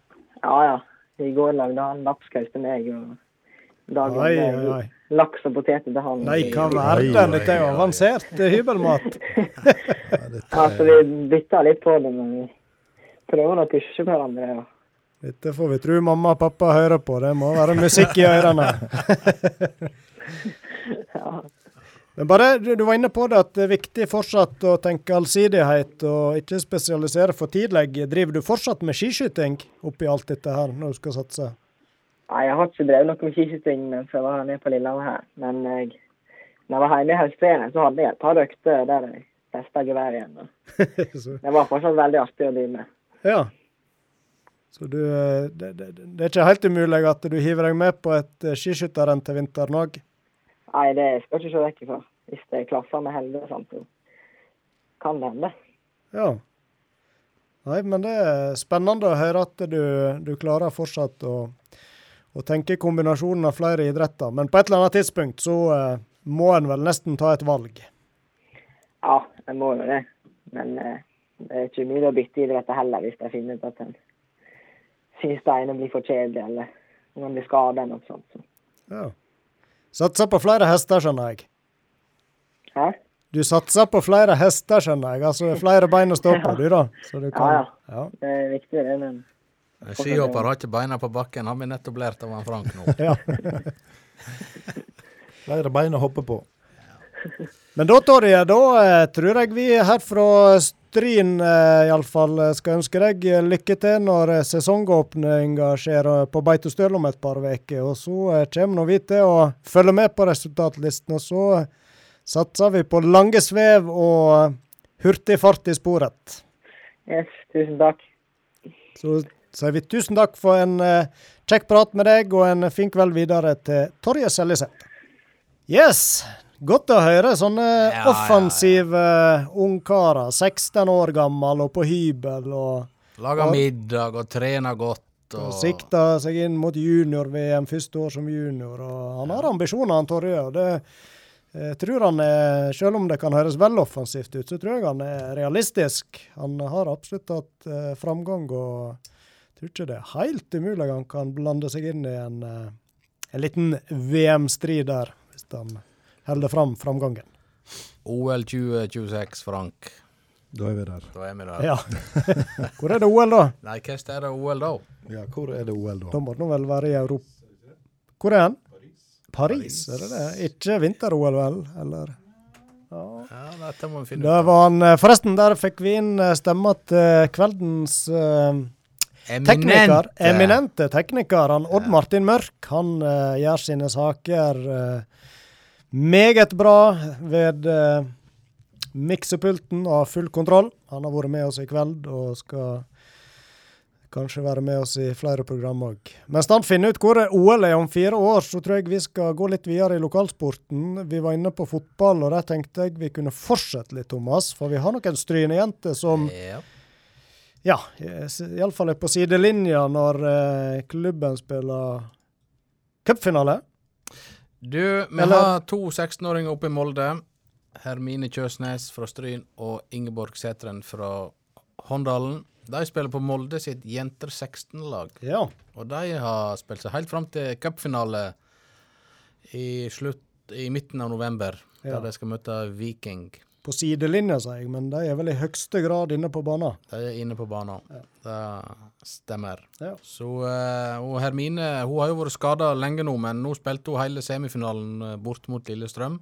Ja, ja. I går lagde han lapskaus til meg, og dagen Oi, med oi, oi. laks og poteter til han. Nei, hva verden? Dette er jo avansert hybelmat. Ja, dette altså, så er- vi bytta litt på det, men vi prøver å pushe hverandre. Ja. Dette får vi tro mamma og pappa hører på. Det må være musikk i ørene. Ja. Men bare, du, var inne på det at det er viktig fortsatt å tenke allsidighet og ikke spesialisere for tidlig. Driver du fortsatt med skiskyting oppi alt dette her når du skal satse? Nei, jeg har ikke drevet noe med skiskyting mens jeg var nede på Lillehammer her. Men jeg, når jeg var hjemme i høstferien, så hadde jeg et par økter der jeg testa geværet igjen. Det var fortsatt veldig artig å drive med. ja. Så du, eh, det, det, det er ikke helt umulig at du hiver deg med på et eh, skiskytterrenn til vinteren òg? Nei, det skal jeg ikke se vekk ifra. Hvis det klaffer med helvete, og så kan det hende. Ja. Nei, men det er spennende å høre at du, du klarer fortsatt å, å tenke kombinasjonen av flere idretter. Men på et eller annet tidspunkt så eh, må en vel nesten ta et valg. Ja, en må jo det. Men eh, det er ikke umulig å bytte idretter heller, hvis jeg finner ut at en syns det ene blir for kjedelig, eller om han blir skada eller noe sånt. Så. Ja. Satser på flere hester, skjønner jeg. Hæ? Du satser på flere hester, skjønner jeg. Altså flere bein å stå på, du, da. Så du kan, Ja, ja. Det er viktig, det. Men Skihopper har ikke beina på bakken, har vi nettopp lært av han Frank nå. ja. Flere bein å hoppe på. Men da, Torje, da eh, tror jeg vi her fra Stryn eh, iallfall skal ønske deg eh, lykke til når sesongåpninga skjer på Beitostøl om et par uker. Og så kommer vi til å følge med på resultatlisten, og så satser vi på lange svev og hurtig fart i sporet. yes, tusen takk. Så sier vi tusen takk for en kjekk prat med deg, og en fin kveld videre til Torje Seljeseth. Yes! Godt å høre sånne ja, offensive ungkarer. 16 år gammel og på hybel og Lager og, middag og trener godt. og Og, Sikter seg inn mot junior-VM første år som junior. og Han har ambisjoner, han Torje. og det jeg tror han er, Selv om det kan høres vel offensivt ut, så tror jeg han er realistisk. Han har absolutt hatt eh, framgang, og jeg tror ikke det er helt umulig han kan blande seg inn i en, eh, en liten VM-strid der, hvis han holder fram framgangen. OL 2026, Frank. Da er vi der. Da er vi der. Ja. Hvor er det OL, da? Nei, hva er det OL da? Ja, hvor er det OL Da da? må det vel være i Europa. Hvor er han? Paris, Paris, er det det? Ikke vinter-OL, vel? Eller? Ja. Ja, dette må vi finne det ut. av. eh, forresten, der fikk vi inn stemma til kveldens eh, tekniker. Eminente tekniker. Han Odd Martin Mørk. Han uh, gjør sine saker eh, meget bra ved eh, miksepulten og har full kontroll. Han har vært med oss i kveld og skal kanskje være med oss i flere program òg. Mens han finner ut hvor OL er om fire år, så tror jeg vi skal gå litt videre i lokalsporten. Vi var inne på fotball, og der tenkte jeg vi kunne fortsette litt, Thomas. For vi har noen strynejenter som Ja. ja, iallfall er på sidelinja når eh, klubben spiller cupfinale. Du, vi Eller- har to 16-åringer oppe i Molde. Hermine Kjøsnes fra Stryn og Ingeborg Sætren fra Håndalen. De spiller på Molde sitt jenter 16-lag. Ja. Og de har spilt seg helt fram til cupfinale i slutt i midten av november, Ja. der de skal møte Viking. På sidelinja, sier jeg, men de er vel i høyeste grad inne på banen. De er inne på banen. Det stemmer. Ja. Så eh, og Hermine hun har jo vært skada lenge nå, men nå spilte hun hele semifinalen eh, bort mot Lillestrøm.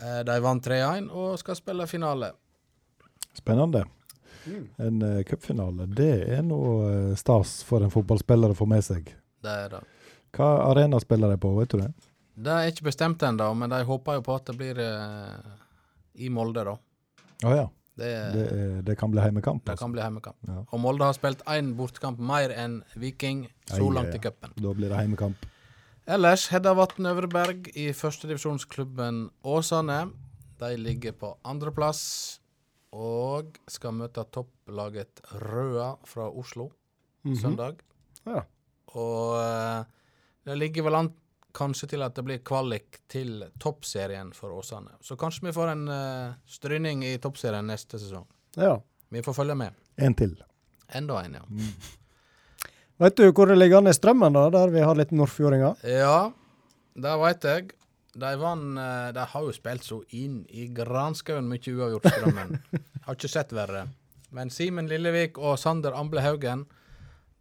Eh, de vant 3-1 og skal spille finale. Spennende. En uh, cupfinale, det er noe uh, stas for en fotballspiller å få med seg. Det er det. Hva arena spiller de på, vet du det? Det er ikke bestemt ennå, men de håper jo på at det blir eh, i Molde, da. Å ja. Det, Det, det kan bli heimekamp. det Altså. kan bli heimekamp. Ja. Og Molde har spilt én bortekamp mer enn Viking så langt i cupen. Da blir det heimekamp. Ellers Hedda Vatn Øvreberg i førstedivisjonsklubben Åsane. De ligger på andreplass og skal møte topplaget Røa fra Oslo søndag. Ja. Og eh, det ligger vel an kanskje til at det blir kvalik til toppserien for Åsane. Så kanskje vi får en uh, stryning i toppserien neste sesong. ja. Vi får følge med. En til. Enda en, ja. Vet du hvor det ligger an i strømmen, da, der vi har litt nordfjordinger? Ja, det veit jeg. De vant eh, De har jo spilt så inn i granskauen mye uavgjort, Strømmen. har ikke sett verre. Men Simen Lillevik og Sander Amble Haugen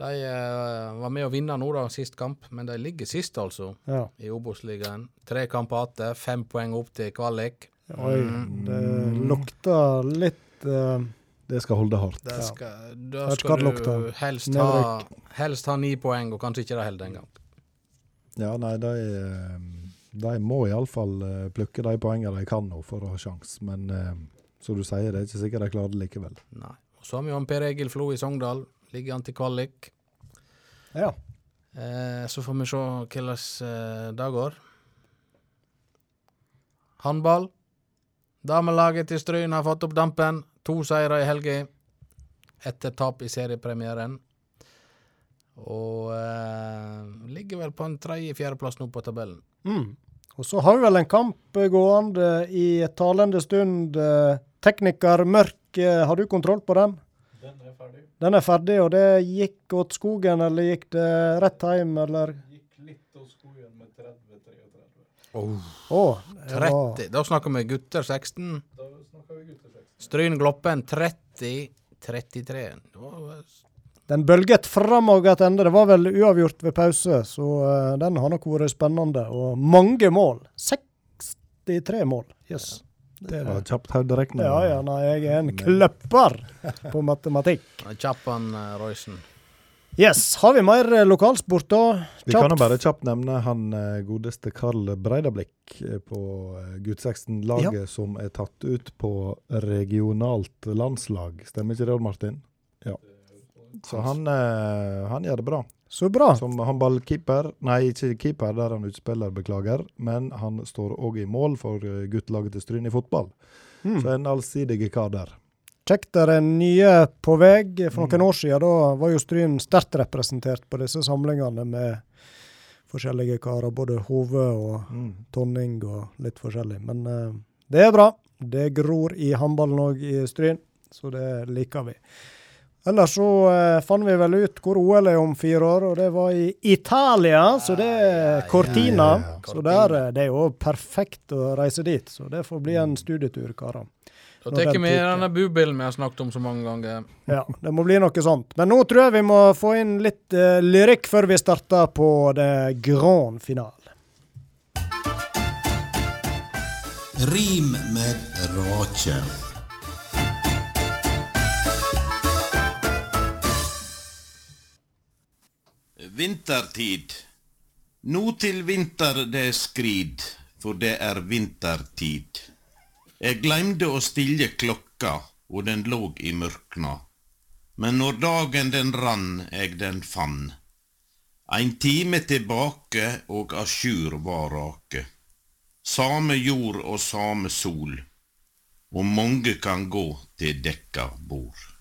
de uh, var med å vinne nå, da, sist kamp. Men de ligger sist, altså, Ja. i Obos-ligaen. Tre kamper igjen, fem poeng opp til kvalik. Oi, det lukter litt uh, Det skal holde hardt. Det skal, da ikke skal det lukter. du helst ha, helst ha ni poeng, og kanskje ikke det holder engang. Ja, nei, de, eh, de må iallfall uh, plukke de poengene de kan nå for å ha sjans. Men eh, som du sier, det er ikke sikkert de klarer det likevel. Nei. Og så har vi jo Per Egil Flo i Sogndal. Ligger an til kvalik. Ja. Eh, så får vi se hvordan eh, det går. Håndball. Damelaget til Stryn har fått opp dampen. To seire i helga etter tap i seriepremieren. Og eh, ligger vel på en tredje-fjerdeplass nå på tabellen. Mm. Og så har vi vel en kamp eh, gående i talende stund. eh, Tekniker Mørk, eh, har du kontroll på den? Den er ferdig. Den er ferdig, og det gikk åt skogen, eller gikk det rett hjem, eller? Gikk litt åt skogen med 30-33. Oh. oh. 30. Da snakker vi gutter 16. Da snakker vi gutter 16. Stryn Gloppen 30-33. Det var- Den bølget framover tilbake. Det var vel uavgjort ved pause, så eh, den har nok vært spennende. Og mange mål. 63 mål. Yes. Det var kjapt hoderegna. Ja, ja, nei, jeg er en kløpper på matematikk. Kjapp han eh, Roysen. Yes. Har vi mer eh, lokalsport, da? Vi kan jo bare kjapt nevne han eh, godeste Karl Breidablikk på eh, gutt 16-laget som er tatt ut på regionalt landslag. Stemmer ikke det, Martin? Ja. Så han, han gjør det bra. Så bra. Som håndballkeeper, nei ikke keeper, der han utspiller, beklager, men han står òg i mål for eh, guttelaget til Stryn i fotball. Mm. Så en allsidig kar der. Kjekt er nye på vei. For noen år siden da var jo Stryn sterkt representert på disse samlingene med forskjellige karer. Både Hove og Mm. Tonning og litt forskjellig. Men uh, det er bra. Det gror i håndballen òg i Stryn, så det liker vi. Ellers så eh, fant vi vel ut hvor OL er om fire år, og det var i Italia. Så det er Cortina. ja, ja. Så der, eh, det er jo perfekt å reise dit. Så det får bli en studietur, karer. Da tar vi denne bubilen vi har snakket om så mange ganger. Ja, det må bli noe sånt. Men nå tror jeg vi må få inn litt eh, lyrikk før vi starter på det grand finale. Rim med rake. Vintertid. Nå til vinter det skrid, for det er vintertid. Jeg gleymde å stille klokka, og den låg i mørkna. Men når dagen den rann, eg den fann. Ein time tilbake, og a sjur var rake. Same jord og same sol, og mange kan gå til dekka bord.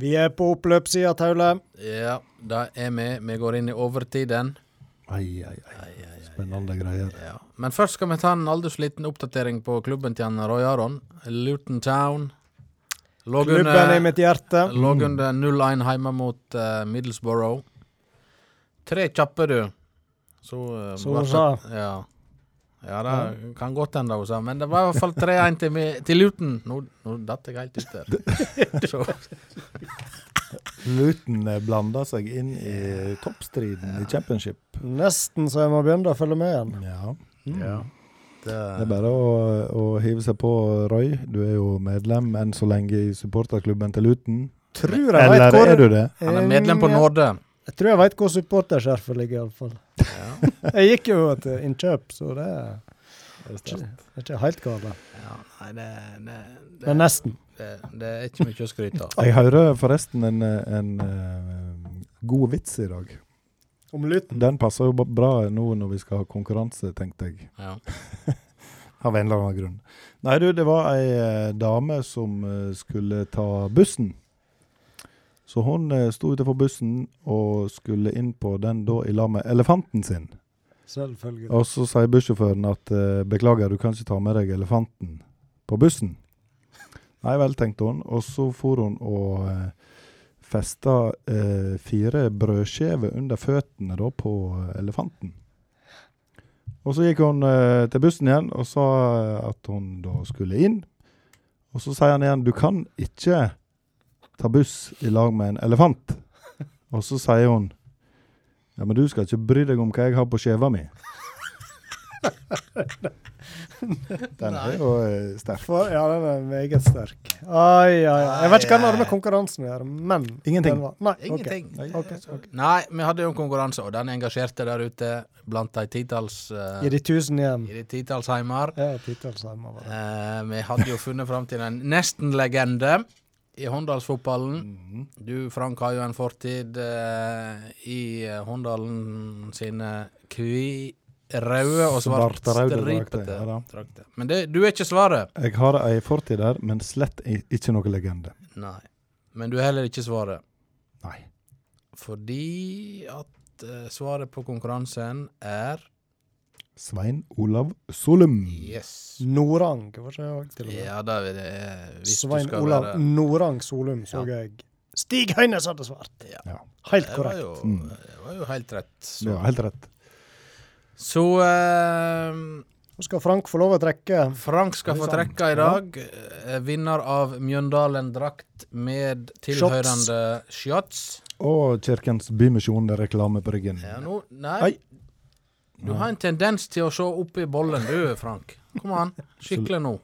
Vi er på oppløpssida, Taule. Ja, det er vi. Vi går inn i overtiden. Ai, ai, ai. Spennende greier. Ja. Men først skal vi ta en aldersliten liten oppdatering på klubben til Roy Aron. Luton Town. Lå Klubben under- i mitt hjerte. Lå under 0-1 hjemme mot uh, Middlesbrough. Tre kjappe, du. Så, uh, Så hun sa. Ja. Ja, det kan godt hende hun sa, men det var i hvert fall 3-1 til, til Luton. Nå, nå datt jeg helt ut der. Luton blander blanda seg inn i toppstriden i championship. Nesten så jeg må begynne å følge med igjen. Ja. ja. Det, Det er bare å, å hive seg på, Roy. Du er jo medlem enn så lenge i supporterklubben til Luton. Tror jeg vet Eller hvor- er du det? han er medlem på Ja. nåde. Jeg tror jeg veit hvor supporterskjerfet ligger, iallfall. jeg gikk jo til innkjøp, så det er ikke, det er ikke helt galt. Ja, nei, det, det, det, Men nesten. Det, det er ikke mye å skryte av. Jeg hører forresten en, en, en god vits i dag. Om lytten? Den passer jo bra nå når vi skal ha konkurranse, tenkte jeg. Ja. Av en eller annen grunn. Nei, du, det var ei eh, dame som eh, skulle ta bussen. Så hun eh, sto utenfor bussen og skulle inn på den da i lag med elefanten sin. Selvfølgelig. Og så sier bussjåføren at eh, beklager, du kan ikke ta med deg elefanten på bussen. Nei vel, tenkte hun. Og så for hun og eh, festa eh, fire brødskiver under føttene da på eh, elefanten. Og så gikk hun eh, til bussen igjen og sa at hun da skulle inn. Og så sier han igjen du kan ikke ta buss i lag med en elefant. Og så sier hun ja, men du skal ikke bry deg om hva jeg har på skjeva mi. Den er jo eh, sterk. For, ja, den er meget sterk. Ai, ai, ai. Jeg vet ikke hva den hadde med konkurransen å gjøre, men Ingenting. var- Nei, Ingenting. Okay. Ok, okay. Nei, vi hadde jo en konkurranse, og den engasjerte der ute blant de titalls uh, I de tusen hjem. I de titalls heimer. Ja, Titalsheimer var det. Eh, vi hadde jo funnet fram til en nesten-legende i Håndalsfotballen. Mhm. Du, Frank, har jo en fortid eh, i eh, Håndalen sine kvi, røde og svarte stripete drakter. Men det, du er ikke svaret. Jeg har ei fortid der, men slett ikke noe legende. Nei. Men du er heller ikke svaret. Nei. Fordi at eh, svaret på konkurransen er Svein Olav Solum. Yes. Norang, var ikke det òg, til og med? Ja, da er det hvis Svein du skal Olav være Norang Solum, så jeg. Stig Høines hadde svart. Ja. Helt Det var korrekt. jo, Mm. det var jo helt rett. Så, Ja, helt rett. så uh, Nå skal Frank få lov å trekke. Frank skal få trekke i dag. Eh, Vinner av Mjøndalen-drakt med tilhørende shots. Og Kirkens Bymisjon-reklame på ryggen. Ja, nå, nei. Nei. Du har en tendens til å se opp i bollen, du, Frank. Kom an, skikkelig nå.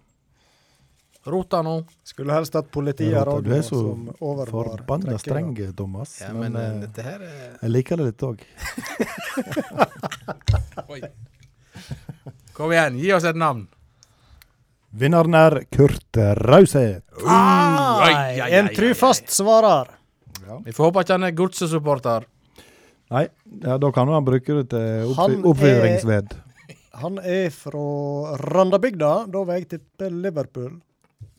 Rota nå. Skulle helst hatt politiet Ja, òg, du er så som Forbanna streng, Thomas. Ja, men men eh, eh, dette her er jeg liker det litt òg. Kom igjen, gi oss et navn. Vinneren er Kurt Rauseth. Oi, En trufast svarer. Vi får håpe ikke han er godsesupporter. Nei, ja, da kan han bruke det til oppfyringsved. Han er fra Randabygda. Da vil jeg tippe Liverpool.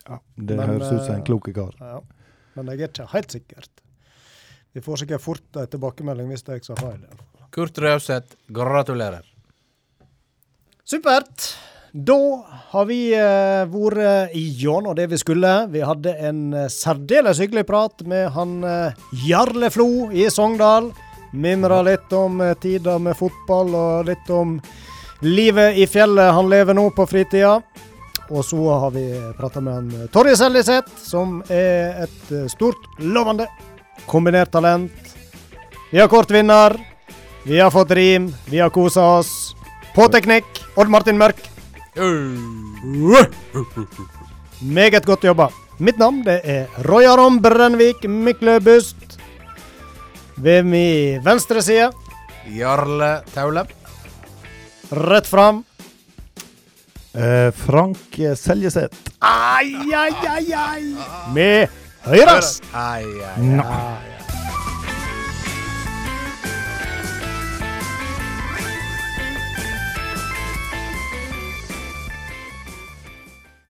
Ja, det Men, høres ut som en eh, klok kar. Ja. Men jeg er ikke helt sikkert. Vi får sikkert fort en tilbakemelding hvis jeg sa feil. Kurt Rauseth, gratulerer. Supert. Da har vi eh, vært igjennom det vi skulle. Vi hadde en eh, særdeles hyggelig prat med han eh, Jarle Flo i Sogndal. Mimra litt om tider tida med fotball og litt om livet i fjellet han lever nå på fritida. Og så har vi prata med han eh, Torje Seljeseth, som er et eh, stort, lovende kombinert talent. Vi har kort vinner. Vi har fått rim. Vi har kosa oss. På teknikk, Odd Martin Mørk. Meget godt jobba. Mitt navn det er Roy Aron Brennvik Myklebust. Ved min venstre side, Jarle Taule. rett fram. Eh, Frank Seljeseth. Ai, ai, ai, ai. Med høyre. Ai, ai, ai. Ja.